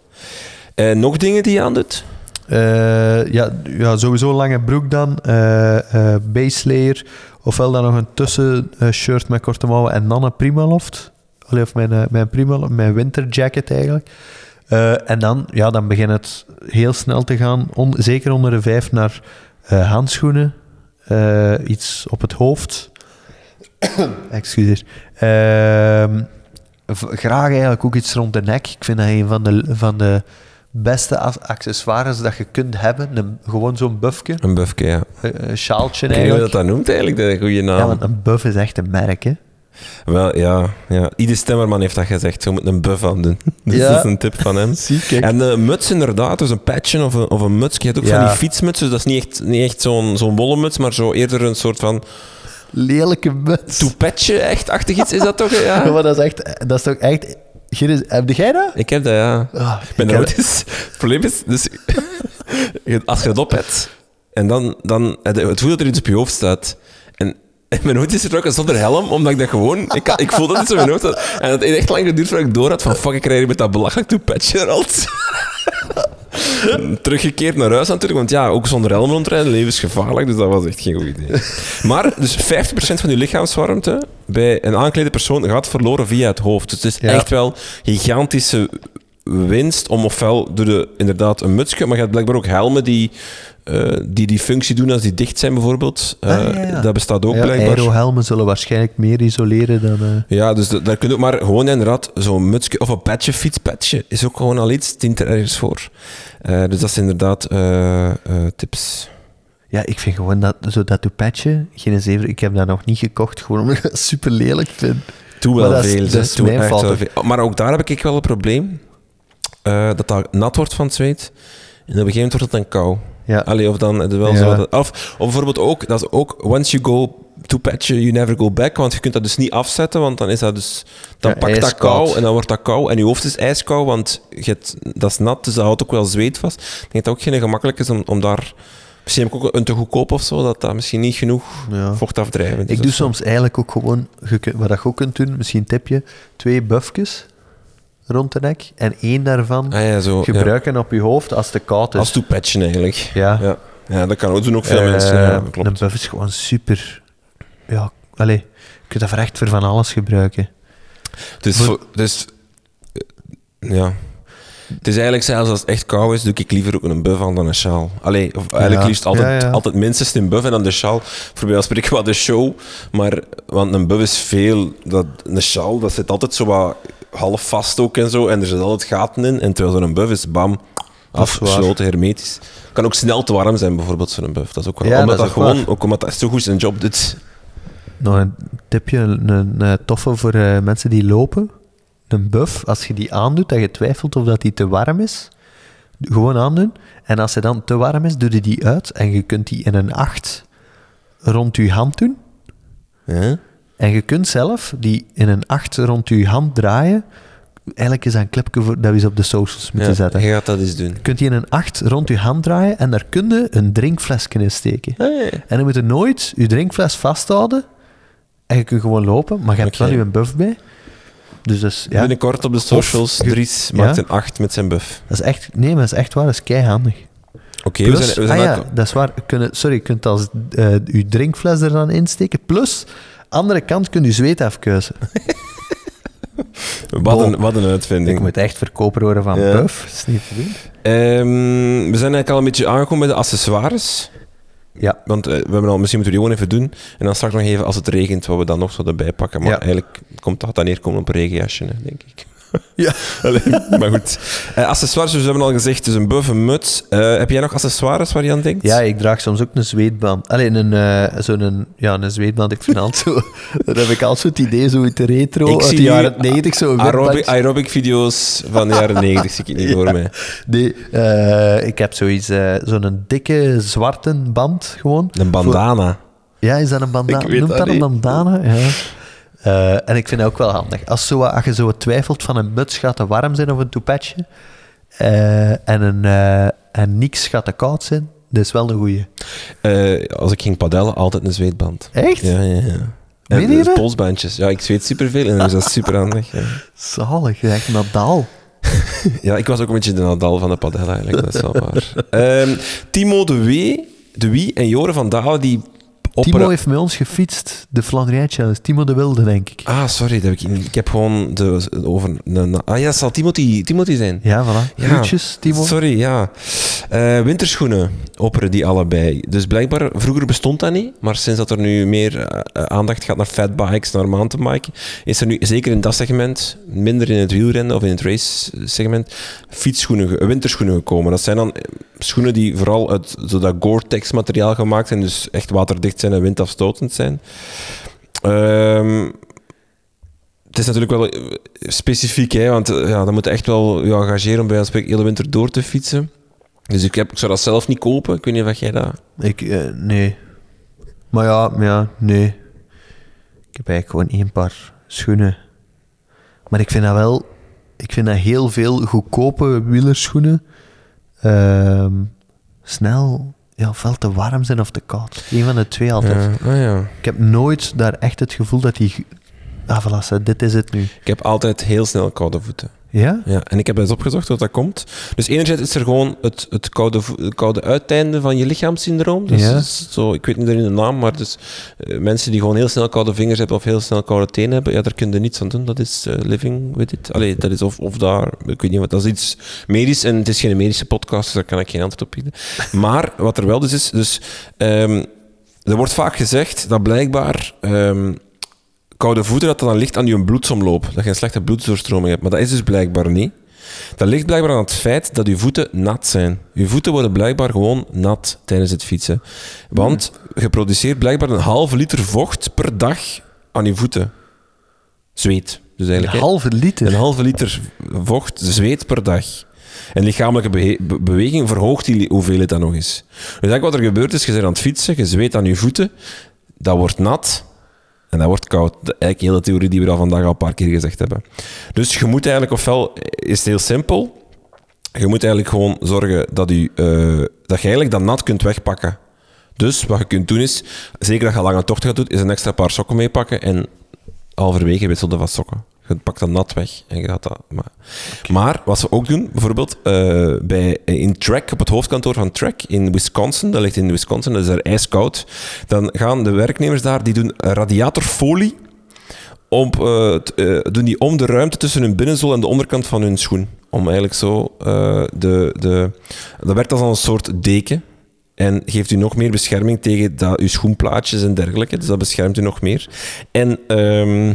Eh, nog dingen die je aandoet? Eh, ja, ja, sowieso lange broek dan. eh base layer. Ofwel dan nog een tussen eh, shirt met korte mouwen en dan een Primaloft. Allee, of mijn, mijn, Primaloft, mijn winterjacket eigenlijk. En dan, ja, dan begint het heel snel te gaan. on- zeker onder de vijf naar handschoenen. iets op het hoofd. Excuseer. Ehm, graag eigenlijk ook iets rond de nek. Ik vind dat een van de, van de beste accessoires dat je kunt hebben. Een, gewoon zo'n buffje. Een buffje, ja. Een, een sjaaltje Ik weet eigenlijk. dat dat noemt eigenlijk, de goede naam. Ja, want een buff is echt een merk, hè. Wel, ja, ja. Ieder stemmerman heeft dat gezegd. Je moet een buff aan doen. Dus Ja. dat is een tip van hem. Zie, kijk. En de muts inderdaad, dus een patchen of een, of een muts. Je hebt ook Ja. van die fietsmuts, dus dat is niet echt, niet echt zo'n zo'n wollen muts, maar zo eerder een soort van Lelijke muts. toepetje, echt achtig iets is dat toch? Ja. maar dat is echt... Dat is toch echt... Gilles, Heb jij dat? Ik heb dat, ja. Ah, Ik heb- ooit eens... Het probleem is, dus, als je het op hebt, en dan, dan heb het voelt dat er iets op je hoofd staat. En en mijn hoofd is vertrokken zonder helm, omdat ik dat gewoon... Ik, ik voelde dat iets op mijn hoofd. had. En het heeft echt lang geduurd voordat ik door had van fuck, ik rijd met dat belachelijk toepetje rond. Teruggekeerd naar huis natuurlijk, want ja, ook zonder helm rondrijden, levensgevaarlijk, dus dat was echt geen goed idee. Maar dus 50% van je lichaamswarmte bij een aanklede persoon gaat verloren via het hoofd. Dus het is Ja. echt wel gigantische winst om ofwel door de, inderdaad een mutsje, maar je hebt blijkbaar ook helmen die, eh, die die functie doen als die dicht zijn bijvoorbeeld. Eh, Ah, ja, ja. Dat bestaat ook Ja, blijkbaar. aerohelmen zullen waarschijnlijk meer isoleren dan... eh, Ja, dus da- daar kun je ook maar gewoon inderdaad zo'n mutsje of een petje, fietspetje, is ook gewoon al iets, dient er ergens voor. Eh, dus dat is inderdaad eh, eh, tips. Ja, ik vind gewoon dat, zo dat toepetje, geen zeven, ik heb dat nog niet gekocht, gewoon omdat ik dat super lelijk vind. Doe Maar wel dat is- veel. dat is mijn fout. Maar ook daar heb ik wel een probleem. Eh, dat dat nat wordt van het zweet. En op een gegeven moment wordt het dan kou. Ja. Allee, of dan je wel Ja. zo... dat- Of, of bijvoorbeeld ook, dat is ook... Once you go toepatchen You Never Go Back, want je kunt dat dus niet afzetten, want dan is dat dus... Dan Ja, pakt dat kou en dan wordt dat kou en je hoofd is ijskoud, want je hebt, dat is nat, dus dat houdt ook wel zweet vast. Ik denk dat het ook geen gemakkelijk is om, om daar... Misschien heb ik ook een te goedkoop of zo, dat dat misschien niet genoeg Ja. vocht afdrijven Ik doe soms eigenlijk ook gewoon, wat je ook kunt doen, misschien tip je, twee buffjes rond de nek en één daarvan Ah ja, zo. ja. gebruiken op je hoofd als het te koud is. Als toepatchen eigenlijk. Ja. ja. Ja, dat kan ook doen ook veel Eh, mensen. Ja, Een buff is gewoon super... Ja, allee, je kunt dat voor echt voor van alles gebruiken. Dus, Voor- voor- dus eh, ja. Het is eigenlijk zelfs als het echt koud is, doe ik liever ook een buff aan dan een sjaal. Allee, of eigenlijk Ja. liefst altijd, Ja, ja. altijd minstens een buff en dan de sjaal. Voor mij spreken wat de show, maar want een buff is veel. Dat, een sjaal, dat zit altijd zo wat half vast ook en zo, en er zitten altijd gaten in. En terwijl zo'n buff is bam, afgesloten, hermetisch. Kan ook snel te warm zijn, bijvoorbeeld, zo'n buff. Dat is ook wel. Ja, omdat dat dat, is ook gewoon, waar. ook omdat dat zo goed zijn job doet. Nog een tipje, een, een, een toffe voor eh, mensen die lopen. Een buff, als je die aandoet, dat je twijfelt of dat die te warm is, gewoon aandoen. En als hij dan te warm is, doe je die uit en je kunt die in een 8 rond je hand doen. Ja? En je kunt zelf die in een 8 rond je hand draaien. Eigenlijk is dat een clipje voor, dat we eens op de socials moeten Ja, zetten. je gaat dat eens doen. Je kunt die in een 8 rond je hand draaien en daar kun je een drinkflesje in steken. En dan moet je nooit je drinkfles vasthouden. En je kunt gewoon lopen, maar je hebt wel je buff bij. Dus is, ja, Binnenkort op de socials, je- Dries ja. maakt een 8 met zijn buff. dat is echt, nee, maar dat is echt waar, dat is keihandig. Oké, we Plus, zijn, we zijn ah ja, dat is waar. Je kunt, sorry, je kunt als eh, je drinkfles er dan insteken. Plus, andere kant kun je zweet afkuisen. Wat een, wat een uitvinding. Ik moet echt verkoper worden van Ja. Dat is niet te doen. Ehm, we zijn eigenlijk al een beetje aangekomen bij de accessoires. Ja. Want eh, we hebben al, misschien moeten we die gewoon even doen. En dan straks nog even als het regent, wat we dan nog zo erbij pakken. Maar Ja. eigenlijk komt dat dan neerkomen op een regenjasje, denk ik. Ja. Allee, maar goed. Eh, accessoires, dus we hebben al gezegd, dus een buff, een muts. Eh, heb jij nog accessoires waar je aan denkt? Ja, ik draag soms ook een zweetband. Alleen een, eh, zo'n ja, een zweetband. Ik vind altijd zo... Dan heb ik altijd het idee, zo uit de retro, Ik uit zie de jaren 90, zo een aerobic, aerobic video's van de jaren 90 zie ik niet voor mij. Nee, eh, ik heb zoiets, zo'n dikke zwarte band gewoon. Een bandana. Ja, is dat een bandana? Ik weet Noemt dat dat een bandana? Ja. Eh, en ik vind dat ook wel handig. Als, zo, als je zo twijfelt van een muts gaat te warm zijn of een toepetje, eh, en, een, eh, en niks gaat te koud zijn, dat is wel een goeie. Als ik ging padellen, altijd een zweetband. Echt? Ja, ja, ja. En dus polsbandjes. Ja, ik zweet superveel en dat is super handig. Ja. Zalig, echt Nadal. ja, ik was ook een beetje de Nadal van de padel eigenlijk, dat is wel waar. Ehm, Timo de W, de Wie en Joren van Dalen, die. Timo heeft met ons gefietst, de Flandrien Challenge. Timo de Wilde, denk ik. Ah, sorry, dat heb ik, ik heb gewoon de, over... ah ja, zal Timothy, Timothy zijn. Ja, voilà. Ja, Groetjes, Timo. Sorry, ja. Eh, winterschoenen opperen die allebei. Dus blijkbaar, vroeger bestond dat niet, maar sinds dat er nu meer eh, aandacht gaat naar fatbikes, naar mountainbiken, is er nu, zeker in dat segment, minder in het wielrennen of in het race-segment, fietsschoenen, ge- winterschoenen gekomen. Dat zijn dan schoenen die vooral uit zo dat Gore-Tex materiaal gemaakt zijn, dus echt waterdicht zijn en windafstotend zijn. Ehm, het is natuurlijk wel eh, specifiek, hè, want eh, ja, dan moet je echt wel je engageren om bij een hele winter door te fietsen. Dus ik, heb, ik zou dat zelf niet kopen. Ik weet niet of jij dat... Ik, eh, nee. Maar ja, ja, nee. Ik heb eigenlijk gewoon één paar schoenen. Maar ik vind dat wel... Ik vind dat heel veel goedkope wielerschoenen ehm, snel ja, ofwel te warm zijn of te koud. Eén van de twee altijd. Ja, ah, ja. Ik heb nooit daar echt het gevoel dat die... Ah, voilà, dit is het nu. Ik heb altijd heel snel koude voeten. Ja? Ja, en ik heb eens opgezocht wat dat komt. Dus enerzijds is er gewoon het, het, koude, koude uiteinde van je lichaamssyndroom. Dus Ja. zo, ik weet niet de naam, maar dus, eh, mensen die gewoon heel snel koude vingers hebben of heel snel koude tenen hebben, ja, daar kun je niets aan doen. Dat is eh, living with it. Allee, dat is of, of daar, ik weet niet wat, dat is iets medisch en het is geen medische podcast, dus daar kan ik geen antwoord op bieden. Maar wat er wel dus is, dus ehm, er wordt vaak gezegd dat blijkbaar ehm, koude voeten, dat dat dan ligt aan je bloedsomloop. Dat je een slechte bloeddoorstroming hebt. Maar dat is dus blijkbaar niet. Dat ligt blijkbaar aan het feit dat je voeten nat zijn. Je voeten worden blijkbaar gewoon nat tijdens het fietsen. Want je produceert blijkbaar een halve liter vocht per dag aan je voeten. Zweet. Dus Een eigenlijk, hè. halve liter. Een halve liter vocht, zweet per dag. En lichamelijke be- beweging verhoogt die hoeveelheid dan nog eens. Dus eigenlijk wat er gebeurt is, je bent aan het fietsen, je zweet aan je voeten. dat wordt nat en dat wordt koud. Eigenlijk heel de theorie die we al vandaag al een paar keer gezegd hebben. Dus je moet eigenlijk, ofwel is het heel simpel, je moet eigenlijk gewoon zorgen dat, u, eh, dat je eigenlijk dat nat kunt wegpakken. Dus wat je kunt doen is, zeker dat je lange tocht gaat doen, is een extra paar sokken meepakken en halverwege wisselde van sokken. Je pakt dat nat weg en je gaat dat... Maar, maar wat ze ook doen, bijvoorbeeld eh, bij, in Trek, op het hoofdkantoor van Trek in Wisconsin, dat ligt in Wisconsin, dat is daar ijskoud, dan gaan de werknemers daar, die doen radiatorfolie om, eh, t- eh, doen die om de ruimte tussen hun binnenzool en de onderkant van hun schoen. Om eigenlijk zo de, de... Dat werkt als een soort deken. En geeft u nog meer bescherming tegen dat, uw schoenplaatjes en dergelijke. Dus dat beschermt u nog meer. En... ehm,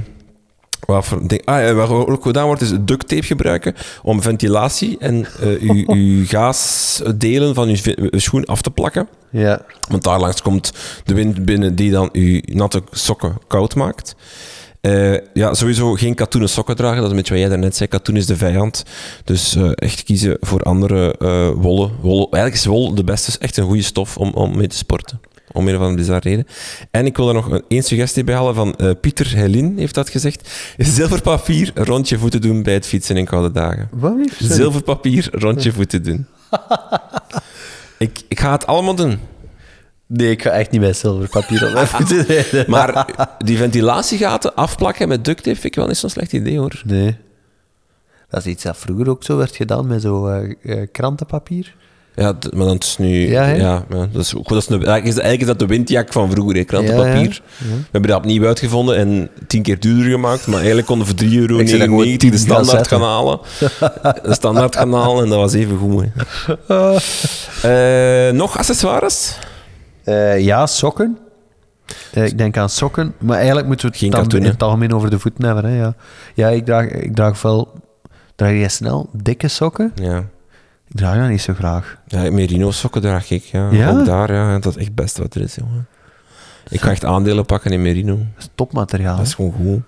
wat, voor ding, ah, wat ook gedaan wordt, is duct tape gebruiken om ventilatie en eh, uw, uw gaasdelen van uw schoen af te plakken. Ja. Want daar langs komt de wind binnen die dan uw natte sokken koud maakt. Eh, ja, sowieso geen katoenen sokken dragen. Dat is een beetje wat jij daarnet zei. Katoen is de vijand. Dus eh, echt kiezen voor andere wollen. wollen. Eigenlijk is wol de beste, is echt een goede stof om, om mee te sporten. Om een of andere bizarre reden. En ik wil er nog een, één suggestie bij halen van eh, Pieter Helin, heeft dat gezegd. Zilverpapier rond je voeten doen bij het fietsen in koude dagen. Wat. Zilverpapier rond je voeten doen. ik, ik ga het allemaal doen. Nee, ik ga echt niet met zilverpapier op mijn voeten rijden. Maar die ventilatiegaten afplakken met duct tape vind ik wel niet zo'n slecht idee hoor. Nee. Dat is iets dat vroeger ook zo werd gedaan met zo eh, eh, krantenpapier. Ja, maar dan is nu... Ja, Ja, hè? ja, dat is, ook- dat is een, eigenlijk, is, eigenlijk is dat de windjak van vroeger, hè, krantenpapier. Ja, ja. We hebben dat opnieuw uitgevonden en tien keer duurder gemaakt, maar eigenlijk konden voor 3,99 euro dat de gaan standaard zetten. kanalen. De standaard kanalen en dat was even goed. Hè. Eh, nog accessoires? Eh, ja, sokken. Eh, ik denk aan sokken, maar eigenlijk moeten we het Geen dan katoen, in het algemeen over de voeten hebben. Hè, ja, ja ik, draag, ik draag wel... Draag jij snel dikke sokken? Ja. Ik draag dat niet zo graag. ja merino sokken draag ik, ja. Ja? Ook daar, ja. Dat is echt het beste wat er is, jongen. Ik ga echt aandelen pakken in merino. Dat is topmateriaal. Dat is gewoon goed.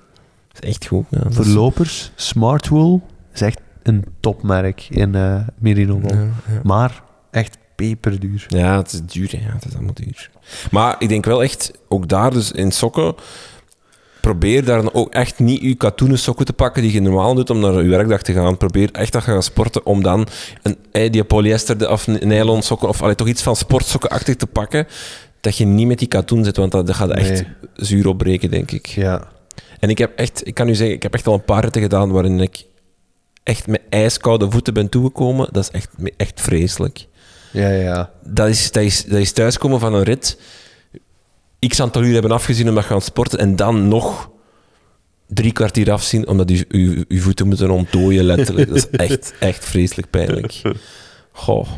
Dat is echt goed. Ja, Voor lopers, Smartwool is echt een topmerk in eh merino wol. Ja, ja. Maar echt peperduur. Ja, het is duur. hè. Ja, het is allemaal duur. Maar ik denk wel echt, ook daar dus in sokken, probeer daar dan ook echt niet je katoenen sokken te pakken die je normaal doet om naar je werkdag te gaan. Probeer echt dat je gaat sporten om dan een, eh, die polyester of nylon sokken of allee, toch iets van sportsokkenachtig te pakken. Dat je niet met die katoen zit, want dat, dat gaat echt Nee. zuur opbreken, denk ik. Ja. En ik heb echt, ik kan u zeggen, ik heb echt al een paar ritten gedaan waarin ik echt met ijskoude voeten ben toegekomen. Dat is echt, echt vreselijk Ja, ja. dat is, dat, is, dat is thuiskomen van een rit. X aantal uur hebben afgezien omdat je aan het sporten en dan nog drie kwartier afzien omdat je, je, je voeten moeten ontdooien, letterlijk. Dat is echt, echt vreselijk pijnlijk. Goh,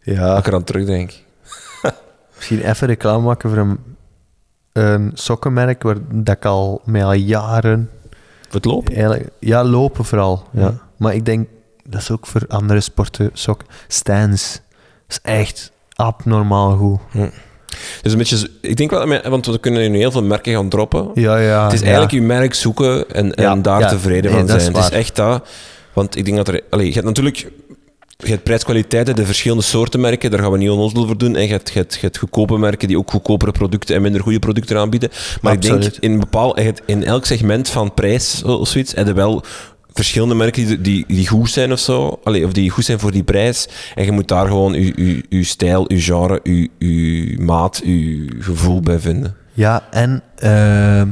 Ja. ik eraan terugdenk. Misschien even reclame maken voor een, een sokkenmerk waar dat ik al met al jaren... Voor het lopen? Ja, lopen vooral. Ja. Ja. Maar ik denk, dat is ook voor andere sporten sokken. Stance. is echt abnormaal goed. Dus een beetje, ik denk wel, want we kunnen nu heel veel merken gaan droppen. Ja, ja. het is ja. eigenlijk je merk zoeken en, en daar tevreden nee, van zijn. Het is echt dat. Want ik denk dat er... Allee, je hebt natuurlijk... Je hebt prijskwaliteiten, de verschillende soorten merken, daar gaan we niet onnozel voor doen. En je hebt, je, hebt, je hebt goedkope merken die ook goedkopere producten en minder goede producten aanbieden. Maar ik denk, in, bepaal, je hebt in elk segment van prijs of zoiets, heb je wel verschillende merken die, die, die goed zijn of zo. Allee, of die goed zijn voor die prijs. En je moet daar gewoon je, je, je stijl, je genre, je, je maat, je gevoel bij vinden. Ja, en ehm,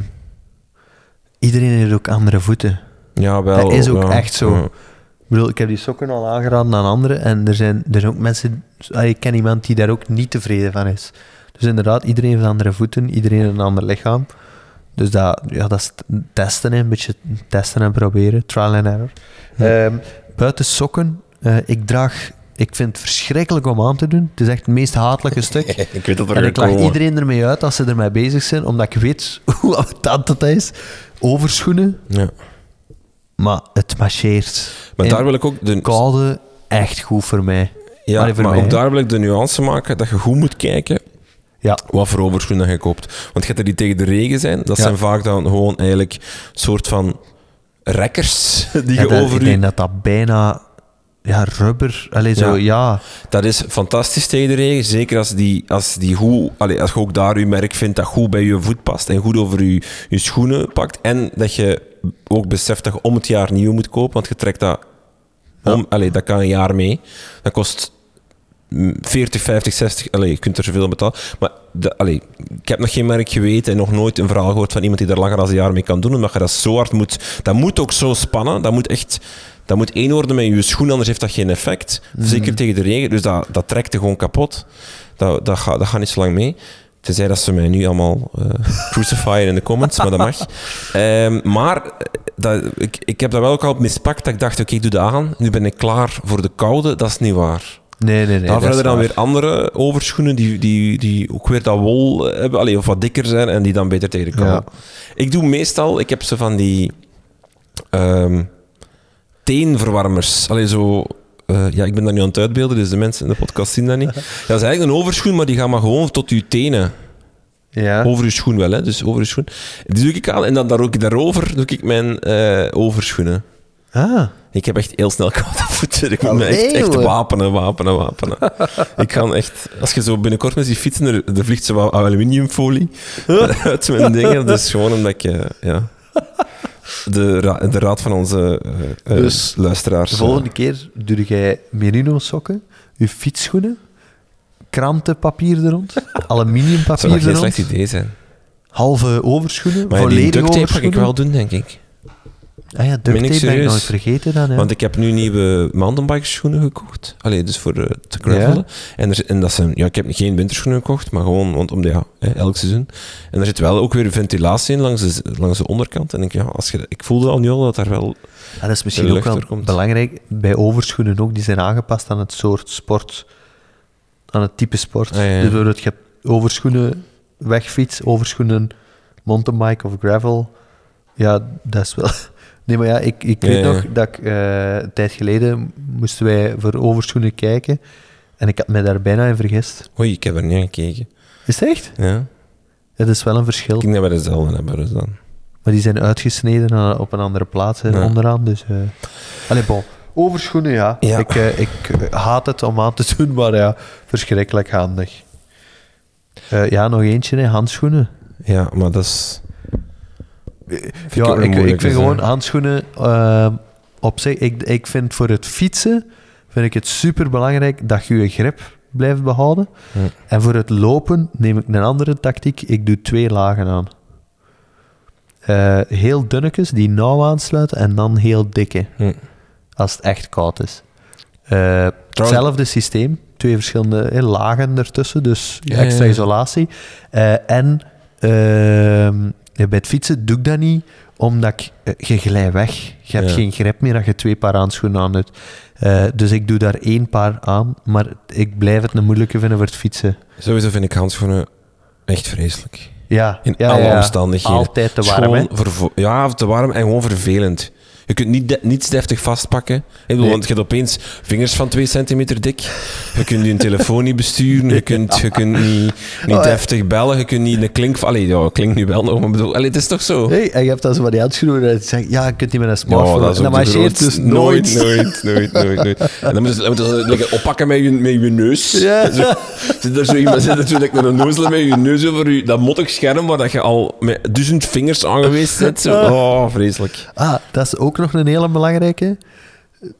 iedereen heeft ook andere voeten. Ja, wel. Dat is ook ja, echt zo. ja. Ik bedoel, ik heb die sokken al aangeraden aan anderen en er zijn, er zijn ook mensen... Ik ken iemand die daar ook niet tevreden van is. Dus inderdaad, iedereen heeft andere voeten, iedereen heeft een ander lichaam. Dus dat, ja, dat is testen, een beetje testen en proberen. Trial and error. Ehm, buiten sokken, eh, ik draag... Ik vind het verschrikkelijk om aan te doen. Het is echt het meest hatelijke stuk. ik weet dat er En ik lach iedereen ermee uit als ze ermee bezig zijn, omdat ik weet hoe ambetant dat is. Overschoenen, Ja. maar het marcheert. Maar daar wil ik ook de, koude echt goed voor mij. ja, Allee, maar mij, ook daar wil ik de nuance maken dat je goed moet kijken Ja, wat voor overschoenen je koopt. Want je hebt er die tegen de regen zijn. Dat Ja. zijn vaak dan gewoon eigenlijk soort van rekkers die je over ik denk dat dat bijna ja, rubber. Allee, zo, ja. Dat is fantastisch tegen de regen. Zeker als, die, als, die goed, allee, als je ook daar je merk vindt dat goed bij je voet past en goed over je, je schoenen pakt. En dat je ook beseft dat je om het jaar nieuw moet kopen, want je trekt dat om. Allee, dat kan een jaar mee. Dat kost 40, 50, 60. Allee, je kunt er zoveel aan betalen. Maar de, allee, ik heb nog geen merk geweten en nog nooit een verhaal gehoord van iemand die daar langer dan een jaar mee kan doen. Omdat je dat zo hard moet. Dat moet ook zo spannen. Dat moet echt. Dat moet één worden met je schoen, anders heeft dat geen effect. Zeker tegen de regen. Dus dat, dat trekt je gewoon kapot. Dat, dat, gaat, dat gaat niet zo lang mee. Tenzij dat ze mij nu allemaal eh crucifyen in de comments, maar dat mag. Ehm, maar eh, dat, ik, ik heb dat wel ook al mispakt. Dat ik dacht, oké, ik doe dat aan. Nu ben ik klaar voor de koude. Dat is niet waar. Nee, nee, nee. Is hebben dan waar. weer andere overschoenen die, die, die ook weer dat wol hebben, allee, of wat dikker zijn en die dan beter tegen de kou. Ja. Ik doe meestal, ik heb ze van die ehm teenverwarmers. Allee, zo, eh, ja, ik ben dat nu aan het uitbeelden, dus de mensen in de podcast zien dat niet. Dat is eigenlijk een overschoen, maar die gaat maar gewoon tot je tenen. Ja. Over je schoen wel, hè? dus over je schoen. Die doe ik aan en dan daar ook daarover doe ik mijn eh, overschoenen. Ah. Ik heb echt heel snel koude voeten. Ik moet me Allee, echt, echt wapenen, wapenen, wapenen. ik kan echt... Als je zo binnenkort met die fietsen, er, er vliegt zo wat aluminiumfolie uit mijn dingen. Dus gewoon omdat ik... eh, ja, de, ra- de raad van onze eh, eh, Dus luisteraars... De volgende keer doe jij merino sokken, je fietsschoenen, krantenpapier er rond, aluminiumpapier zou dat er geen rond, slecht idee zijn. halve overschoenen, Maar die volledige duct tape ga ik overschoenen. wel doen, denk ik. Ah ja, duct tape ben ik nooit vergeten dan. Want ik heb nu nieuwe mountainbike schoenen gekocht. Allee, dus voor eh, te gravelen. En, er, en dat zijn, ja, ik heb geen winterschoenen gekocht, maar gewoon want om de, ja, hè, elk seizoen. En er zit wel ook weer ventilatie in langs de, langs de onderkant. En ik, ja, als je, ik voelde al nu al dat daar wel... Dat is misschien ook wel komt. belangrijk bij overschoenen ook. Die zijn aangepast aan het soort sport, aan het type sport. Ah, ja, ja. Dus bijvoorbeeld, je hebt overschoenen wegfiets, overschoenen mountainbike of gravel. Ja, dat is wel... Nee, maar ja, ik, ik weet nog dat ik eh, een tijd geleden moesten wij voor overschoenen kijken en ik had mij daar bijna in vergist. Oei, ik heb er niet aan gekeken. Is het echt? Ja. Dat is wel een verschil. Ik denk dat we dezelfde hebben dus dan. Maar die zijn uitgesneden op een andere plaats hè, onderaan. Dus, eh Allee, bon. Overschoenen, ja. Ja. Ik, eh, ik haat het om aan te doen, maar ja, verschrikkelijk handig. Ja, nog eentje, hè, handschoenen. Ja, maar dat is... ja, ik, ik vind gewoon handschoenen ehm, op zich... Ik, ik vind voor het fietsen vind ik het super belangrijk dat je je grip blijft behouden. Ja. En voor het lopen neem ik een andere tactiek. Ik doe twee lagen aan. Eh, heel dunnetjes die nauw aansluiten en dan heel dikke. Als het echt koud is. Eh, hetzelfde systeem. Twee verschillende eh, lagen ertussen, dus extra ja, isolatie. Eh, en ehm, bij het fietsen doe ik dat niet, omdat ik, eh, je glijdt weg. Je hebt Ja. geen grip meer als je twee paar handschoenen aan doet. Eh, dus ik doe daar één paar aan, maar ik blijf het een moeilijke vinden voor het fietsen. Sowieso vind ik handschoenen echt vreselijk. Ja, In ja, alle ja. omstandigheden. Altijd te warm, hè? Ja, te warm en gewoon vervelend. Je kunt niet de- niets deftig vastpakken. Ik bedoel, Nee. Want je hebt opeens vingers van 2 centimeter dik. Je kunt je telefoon niet besturen. Je kunt, je kunt niet, niet Oh, deftig bellen. Je kunt niet een klink... Allee, ja, klinkt nu wel nog, maar bedoel, allee, het is toch zo? En je hebt dan zo van die handschoenen en je zegt, ja, je kunt niet met een smartphone. en dat marcheert dus nooit. Nooit, nooit, nooit, nooit. En dan moet je, dan moet je like, oppakken met je, met je neus. Ja. Zo, zit er zo iemand zit like, met een nozel met je neus over je, dat mottig scherm waar dat je al met duizend vingers aan geweest bent. Zo. Oh, vreselijk. Ah, dat is ook nog een hele belangrijke.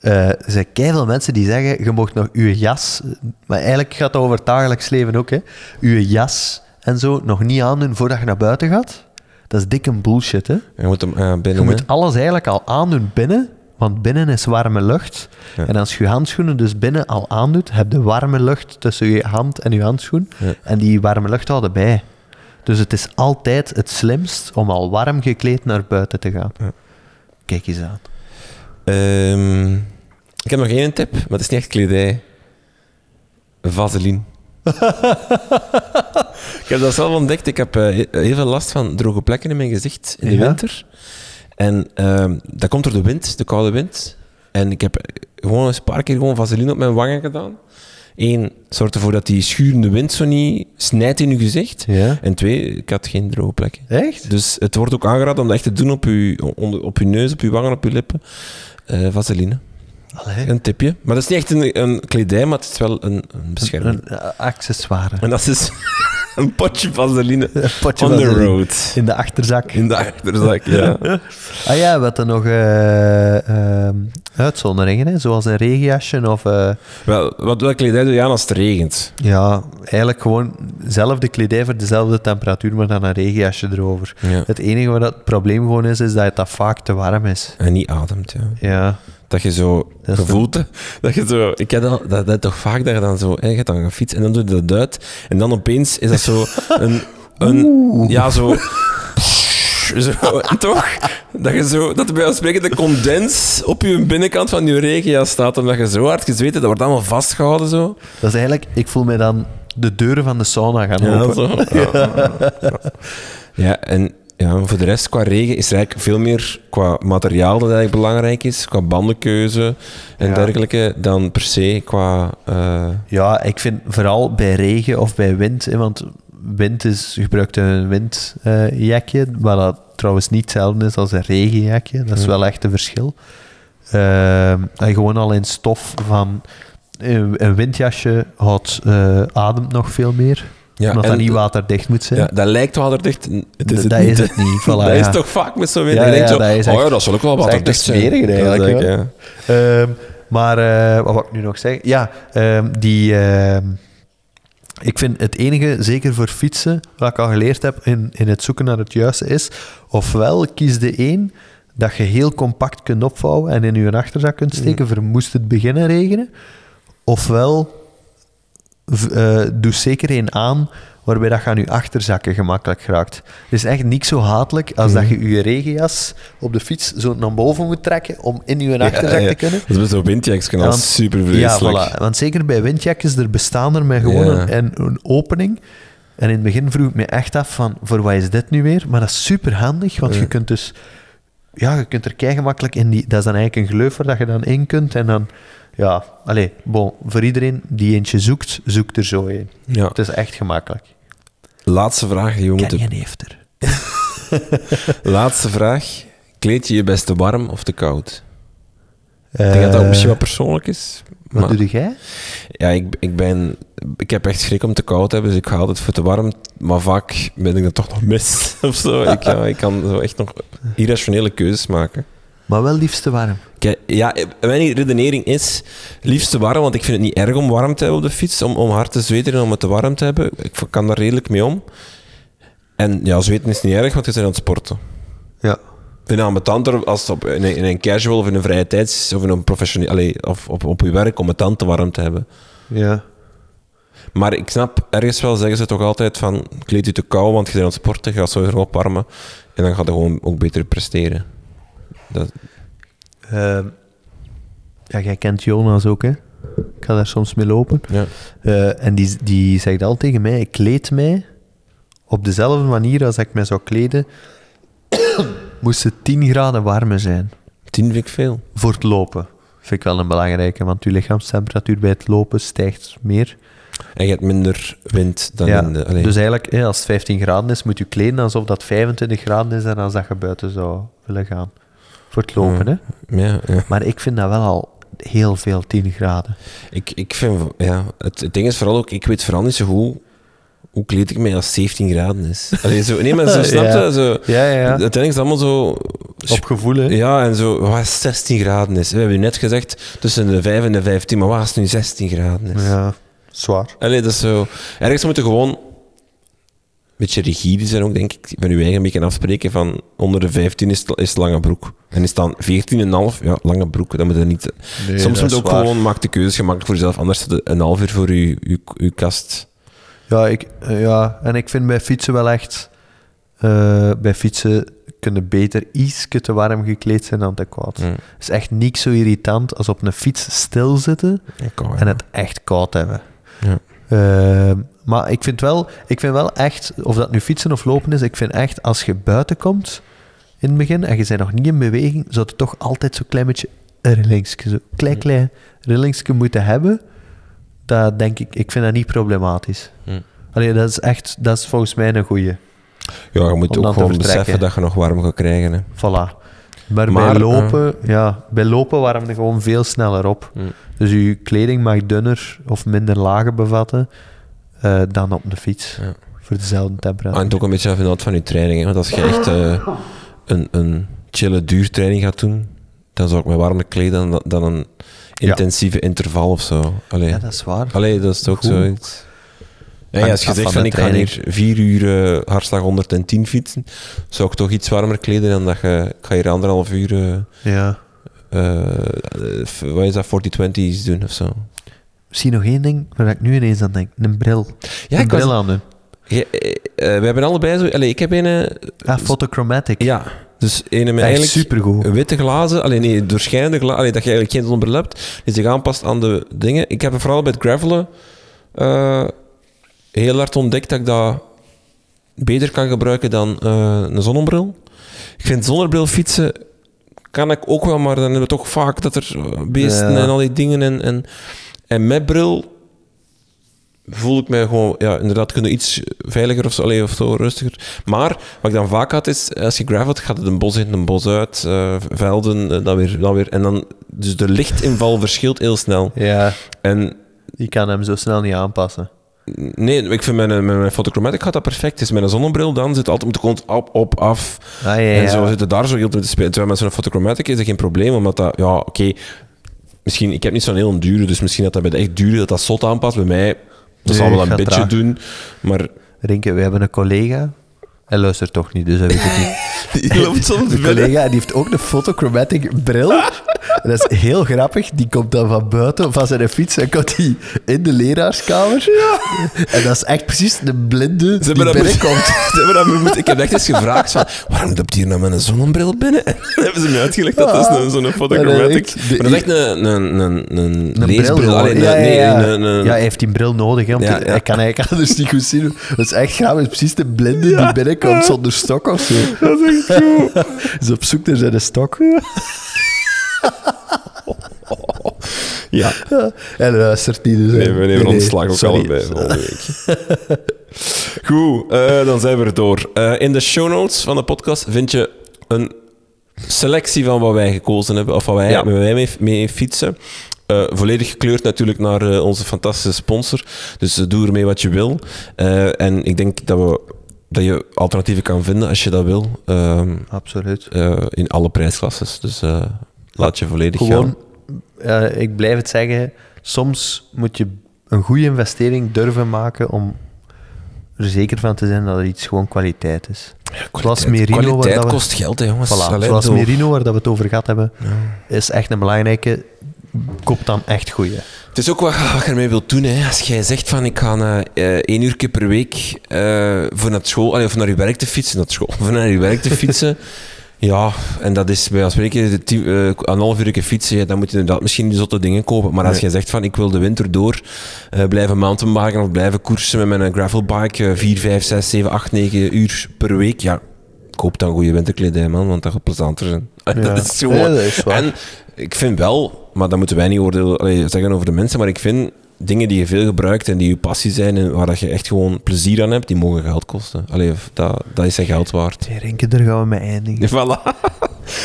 Eh, er zijn veel mensen die zeggen, je mocht nog je jas... Maar eigenlijk gaat het over het dagelijks leven ook, hè. Je jas en zo nog niet aandoen voordat je naar buiten gaat. Dat is dikke bullshit, hè. Je moet hem eh, binnen. Je moet alles eigenlijk al aandoen binnen, want binnen is warme lucht. Ja. En als je je handschoenen dus binnen al aandoet, heb je warme lucht tussen je hand en je handschoen. Ja. En die warme lucht houden bij. Dus het is altijd het slimst om al warm gekleed naar buiten te gaan. Ja. Kijk eens aan. Ehm, ik heb nog één tip, maar het is niet echt kledij. Vaseline. ik heb dat zelf ontdekt. Ik heb eh, heel veel last van droge plekken in mijn gezicht in de Ja? winter. En ehm, dat komt door de wind, de koude wind. En ik heb gewoon eens een paar keer gewoon vaseline op mijn wangen gedaan. Eén, zorgt ervoor dat die schurende wind zo niet snijdt in je gezicht. Ja? En twee, ik had geen droge plekken. Echt? Dus het wordt ook aangeraden om dat echt te doen op je, op je neus, op je wangen, op je lippen. Eh, vaseline. Allee. Een tipje. Maar dat is niet echt een, een kledij, maar het is wel een, een bescherming. Een eh, accessoire. En dat is een potje vaseline Een potje on the vaseline. road. In de achterzak. In de achterzak, ja. Ah ja, wat er nog eh, ehm, uitzonderingen, hè? zoals een regenjasje of... eh, Wel, wat welke kledij doe je aan als het regent? ja, eigenlijk gewoon dezelfde kledij voor dezelfde temperatuur, maar dan een regenjasje erover. Ja. Het enige wat het probleem gewoon is, is dat dat vaak te warm is. En niet ademt, ja. Ja, Dat je zo Dat hè. dat je zo, ik heb dat, dat, dat toch vaak dat je dan zo, hè, je gaat dan gaan fietsen en dan doe je dat uit en dan opeens is dat zo een, een ja zo, zo, toch? Dat je zo, dat er bij ons spreken de condens op je binnenkant van je regenjas staat omdat je zo hard gezweten, dat wordt allemaal vastgehouden zo. dat is eigenlijk... Ik voel me dan de deuren van de sauna gaan Ja, open. zo. Ja. ja, en ja, voor de rest, qua regen, is er eigenlijk veel meer qua materiaal dat eigenlijk belangrijk is, qua bandenkeuze en Ja. dergelijke, dan per se qua... eh, Ja, ik vind vooral bij regen of bij wind, hè, want wind is, gebruikt een windjakje, waar dat trouwens niet hetzelfde is als een regenjakje. Dat is Ja. wel echt een verschil. Ehm, en gewoon al in stof van een, een windjasje houdt, eh, ademt nog veel meer, ja, omdat dat niet waterdicht moet zijn. Ja, dat lijkt waterdicht. Het is het dat niet. is het niet. Voilà, dat ja. is toch vaak met zo'n. Ja, ja, zo, dat is oh echt- ja, dat zal ook wel waterdicht zijn. eigenlijk, Dat is ja. Ehm, maar eh, wat wil ik nu nog zeggen? Ja, ehm, die. ehm, ik vind het enige, zeker voor fietsen, wat ik al geleerd heb in, in het zoeken naar het juiste is, ofwel kies de één dat je heel compact kunt opvouwen en in je achterzak kunt steken, voor moest het beginnen regenen, ofwel eh, doe zeker één aan waarbij dat je aan je achterzakken gemakkelijk geraakt. Het is echt niet zo hatelijk als dat je je regenjas op de fiets zo naar boven moet trekken om in je achterzak ja. te kunnen. Dat is met zo'n windjackskanaal Want- super Ja, vreselijk. voilà. Want zeker bij windjakjes, er bestaan er met gewoon Ja. een, een, opening. En in het begin vroeg ik me echt af van, voor wat is dit nu weer? Maar dat is super handig, want je kunt dus... Ja, je kunt er kei gemakkelijk in die... Dat is dan eigenlijk een gleuf waar dat je dan in kunt. En dan... Ja, allee, bon, voor iedereen die eentje zoekt, zoekt er zo een. Ja. Het is echt gemakkelijk. Laatste vraag die we moeten... Ken je heeft er? Laatste vraag. Kleed je je best te warm of te koud? Eh, Ik denk dat dat misschien wat persoonlijk is. Wat maar- doe jij? Ja, ik, ik ben... Ik heb echt schrik om te koud te hebben, dus ik ga altijd voor te warm. Maar vaak ben ik dat toch nog mis, of zo. Ik, ja, ik kan zo echt nog irrationele keuzes maken. Maar wel liefst te warm. Kijk, ja, mijn redenering is liefst te warm, want ik vind het niet erg om warm te hebben op de fiets, om, om hard te zweten en om het te warm te hebben. Ik kan daar redelijk mee om. En ja, zweten is niet erg, want je bent aan het sporten. Ja. Vind het ambetanter als het op, in, een, in een casual of in een vrije tijd of in een professioneel, of op, op je werk om het dan te warm te hebben. Ja. Maar ik snap, ergens wel zeggen ze toch altijd van, kleed je te kou, want je bent aan het sporten, je gaat sowieso opwarmen en dan gaat je gewoon ook beter presteren. Dat, Ehm, ja, jij kent Jonas ook, hè? Ik ga daar soms mee lopen. ja. Eh, en die, die zegt al tegen mij, ik kleed mij op dezelfde manier als ik mij zou kleden, moest het 10 graden warmer zijn. Tien vind ik veel. Voor het lopen. Vind ik wel een belangrijke, want je lichaamstemperatuur bij het lopen stijgt meer. En je hebt minder wind dan Ja, in de... allee. dus eigenlijk, als het 15 graden is, moet je kleden alsof dat 25 graden is en als dat je buiten zou willen gaan. Voor het lopen, hè. Ja, ja. Maar ik vind dat wel al heel veel 10 graden. Ik, ik vind, ja, het, het ding is vooral ook, ik weet vooral niet zo goed hoe kleed ik mij als 17 graden is. Allee, zo, nee, maar zo, snap je? Ja. Zo, Ja, ja, ja. Uiteindelijk is het allemaal zo... Op gevoel, hè. Ja, en zo, wat is 16 graden is. We hebben net gezegd tussen de 5 en de 15, maar wat als het nu 16 graden is? Ja, zwaar. Allee, dat is zo... Ergens moet je gewoon een beetje rigide zijn ook, denk ik. Van je eigen een beetje afspreken van onder de 15 is is lange broek. En is dan 14,5, ja, lange broek, dan moet je niet... Nee, Soms moet je is ook waar. gewoon, maak de keuzes gemakkelijk voor jezelf, anders zit een half uur voor je, je, je kast. Ja, ik, eh, ja, en ik vind bij fietsen wel echt... eh, bij fietsen kunnen beter iets te warm gekleed zijn dan te koud. Mm. Het is echt niks zo irritant als op een fiets stilzitten en het echt koud hebben. Ja. Ehm, maar ik vind, wel, ik vind wel echt, of dat nu fietsen of lopen is, ik vind echt als je buiten komt in het begin en je bent nog niet in beweging, zou je toch altijd zo'n klein beetje een rillingsje, zo klein klein rillingsje moeten hebben. Dat denk ik, ik vind dat niet problematisch. Hm. Allee, dat is echt, dat is volgens mij een goeie. Ja, je moet Om ook gewoon beseffen dat je nog warm gaat krijgen. Hè. Voilà. Maar, Maar, bij, lopen, ja, bij lopen warm je gewoon veel sneller op. Mm. Dus je kleding mag dunner of minder lagen bevatten eh, dan op de fiets. Ja. Voor dezelfde temperatuur. hangt ook een beetje af van je training. Hè. Want als je echt eh, een, een chille duurtraining gaat doen, dan zou ik me warmer kleden dan, dan een Ja. intensieve interval of zo. Allee, Ja, dat is waar. Allee dat is toch Goed. zoiets. Ja, als je zegt van ik ga hier vier uur eh, hartslag 110 fietsen, zou ik toch iets warmer kleden dan dat je... Ik ga hier anderhalf uur... eh, Ja. eh, wat is dat, 40-20's doen of zo. Misschien nog één ding waar ik nu ineens aan denk. Een bril. Ja, een ik was- bril aan doen. We hebben allebei zo... Allee, ik heb een... Ah, photochromatic. ja, dus een met eigenlijk... supergoed. Witte glazen, alleen nee, doorschijnende glazen, dat je eigenlijk geen zonnebril hebt, die zich aanpast aan de dingen. Ik heb vooral bij het gravelen eh, heel hard ontdekt dat ik dat beter kan gebruiken dan eh, een zonnebril. Ik vind zonnebril fietsen kan ik ook wel, maar dan hebben we toch vaak dat er eh, beesten Ja. en al die dingen en, en, en met bril voel ik mij gewoon, ja, inderdaad, kunnen iets veiliger of zo, allee, of zo rustiger. Maar wat ik dan vaak had, is als je gravelt, gaat het een bos in, een bos uit, eh, velden, eh, dan weer, dan weer. En dan, dus de lichtinval verschilt heel snel. Ja, En je kan hem zo snel niet aanpassen. nee, ik vind mijn, mijn, mijn fotochromatic gaat dat perfect. Met een zonnebril dan zit altijd moet de kont op, op, af. Ah, ja, En ja. zo zit het daar zo heel te spelen. Terwijl met zo'n fotochromatic is dat geen probleem, omdat dat, ja, oké, misschien, ik heb niet zo'n heel dure, dus misschien dat dat bij de echt dure, dat dat zot aanpast. Bij mij, dat zal wel een beetje doen, maar... Rinke, we hebben een collega. Hij luistert toch niet, dus hij weet het niet. Die loopt soms De binnen. collega die heeft ook een photochromatic bril. En dat is heel grappig. Die komt dan van buiten van zijn fiets en komt hij in de leraarskamer. En dat is echt precies de blinde die binnenkomt. Ik heb echt eens gevraagd van, waarom loopt hier nou met een zonnebril binnen? En dan hebben ze me uitgelegd dat dat is een- zo'n fotochromatic. Maar dat is echt- Maar dat is echt een, een, een, een, leesbril. Allee, ja, nee, ja, ja. een- een- ja, hij heeft die bril nodig. Hè. Hij kan eigenlijk anders niet goed zien. Dat is echt grappig. Precies de blinde die binnenkomt zonder stok of zo. Dat is echt goed. Hij is op zoek naar zijn stok. Ja, En luistert niet. Dus, nee, we nemen nee, ontslag ook sorry. allebei volgende week. Goed, eh, dan zijn we er door. Eh, in de show notes van de podcast vind je een selectie van wat wij gekozen hebben, of wat wij, Ja. waar wij mee, mee fietsen. Eh, volledig gekleurd natuurlijk naar eh, onze fantastische sponsor. Dus doe ermee wat je wil. Eh, en ik denk dat, we, dat je alternatieven kan vinden als je dat wil. Ehm, Absoluut. eh, in alle prijsklasses. Dus eh, laat je volledig Gewoon, gaan. eh, ik blijf het zeggen, soms moet je een goede investering durven maken om er zeker van te zijn dat er iets gewoon kwaliteit is. Zoals Merino, waar Kwaliteit we- kost geld, hè, jongens. Voilà, Allee, zoals Merino, waar dat we het over gehad hebben, is echt een belangrijke. Koop dan echt goede. Het is ook wat, wat je ermee wilt doen. Hè. Als jij zegt van ik ga eh, één uur per week eh, voor naar school, allee, of naar je werk te fietsen, naar school, voor naar je werk te fietsen. ja, en dat is bij als spreken eh, een half uur fietsen, ja, dan moet je inderdaad misschien die zotte dingen kopen. Maar als Nee. jij zegt van ik wil de winter door blijven mountainbiken of blijven koersen met mijn gravelbike, eh, 4, 5, 6, 7, 8, 9 uur per week, ja, koop dan goede winterkledij, man, want dat gaat plezanter zijn. dat is dat waar. En ik vind wel, maar dat moeten wij niet oordelen, zeggen over de mensen, maar ik vind dingen die je veel gebruikt en die je passie zijn en waar dat je echt gewoon plezier aan hebt, die mogen geld kosten. Allee, dat, dat is zijn geld waard. Renke, daar gaan we mee eindigen. Voilà.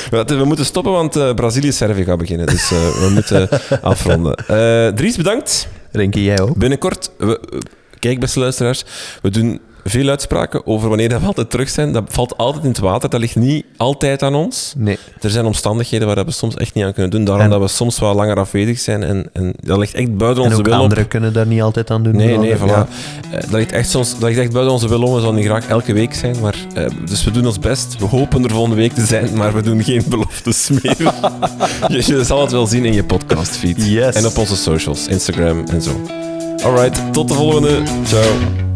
We moeten stoppen, want eh Brazilië-Servië gaat beginnen. Dus eh, we moeten afronden. Eh, Dries, bedankt. Renke, jij ook? Binnenkort, we- kijk beste luisteraars, we doen veel uitspraken over wanneer dat we altijd terug zijn. Dat valt altijd in het water, dat ligt niet altijd aan ons. Nee. Er zijn omstandigheden waar dat we soms echt niet aan kunnen doen. Daarom En- dat we soms wel langer afwezig zijn. En, en dat ligt echt buiten En onze wil anderen kunnen daar niet altijd aan doen. Nee, nee, voilà. Ja. Eh, dat, ligt echt soms, dat ligt echt buiten onze wil om. We zouden niet graag elke week zijn. Maar, eh, dus we doen ons best. We hopen er volgende week te zijn, maar we doen geen beloftes meer. je, je zal het wel zien in je podcastfeed. Yes. En op onze socials, Instagram en zo. Alright, tot de volgende. Ciao.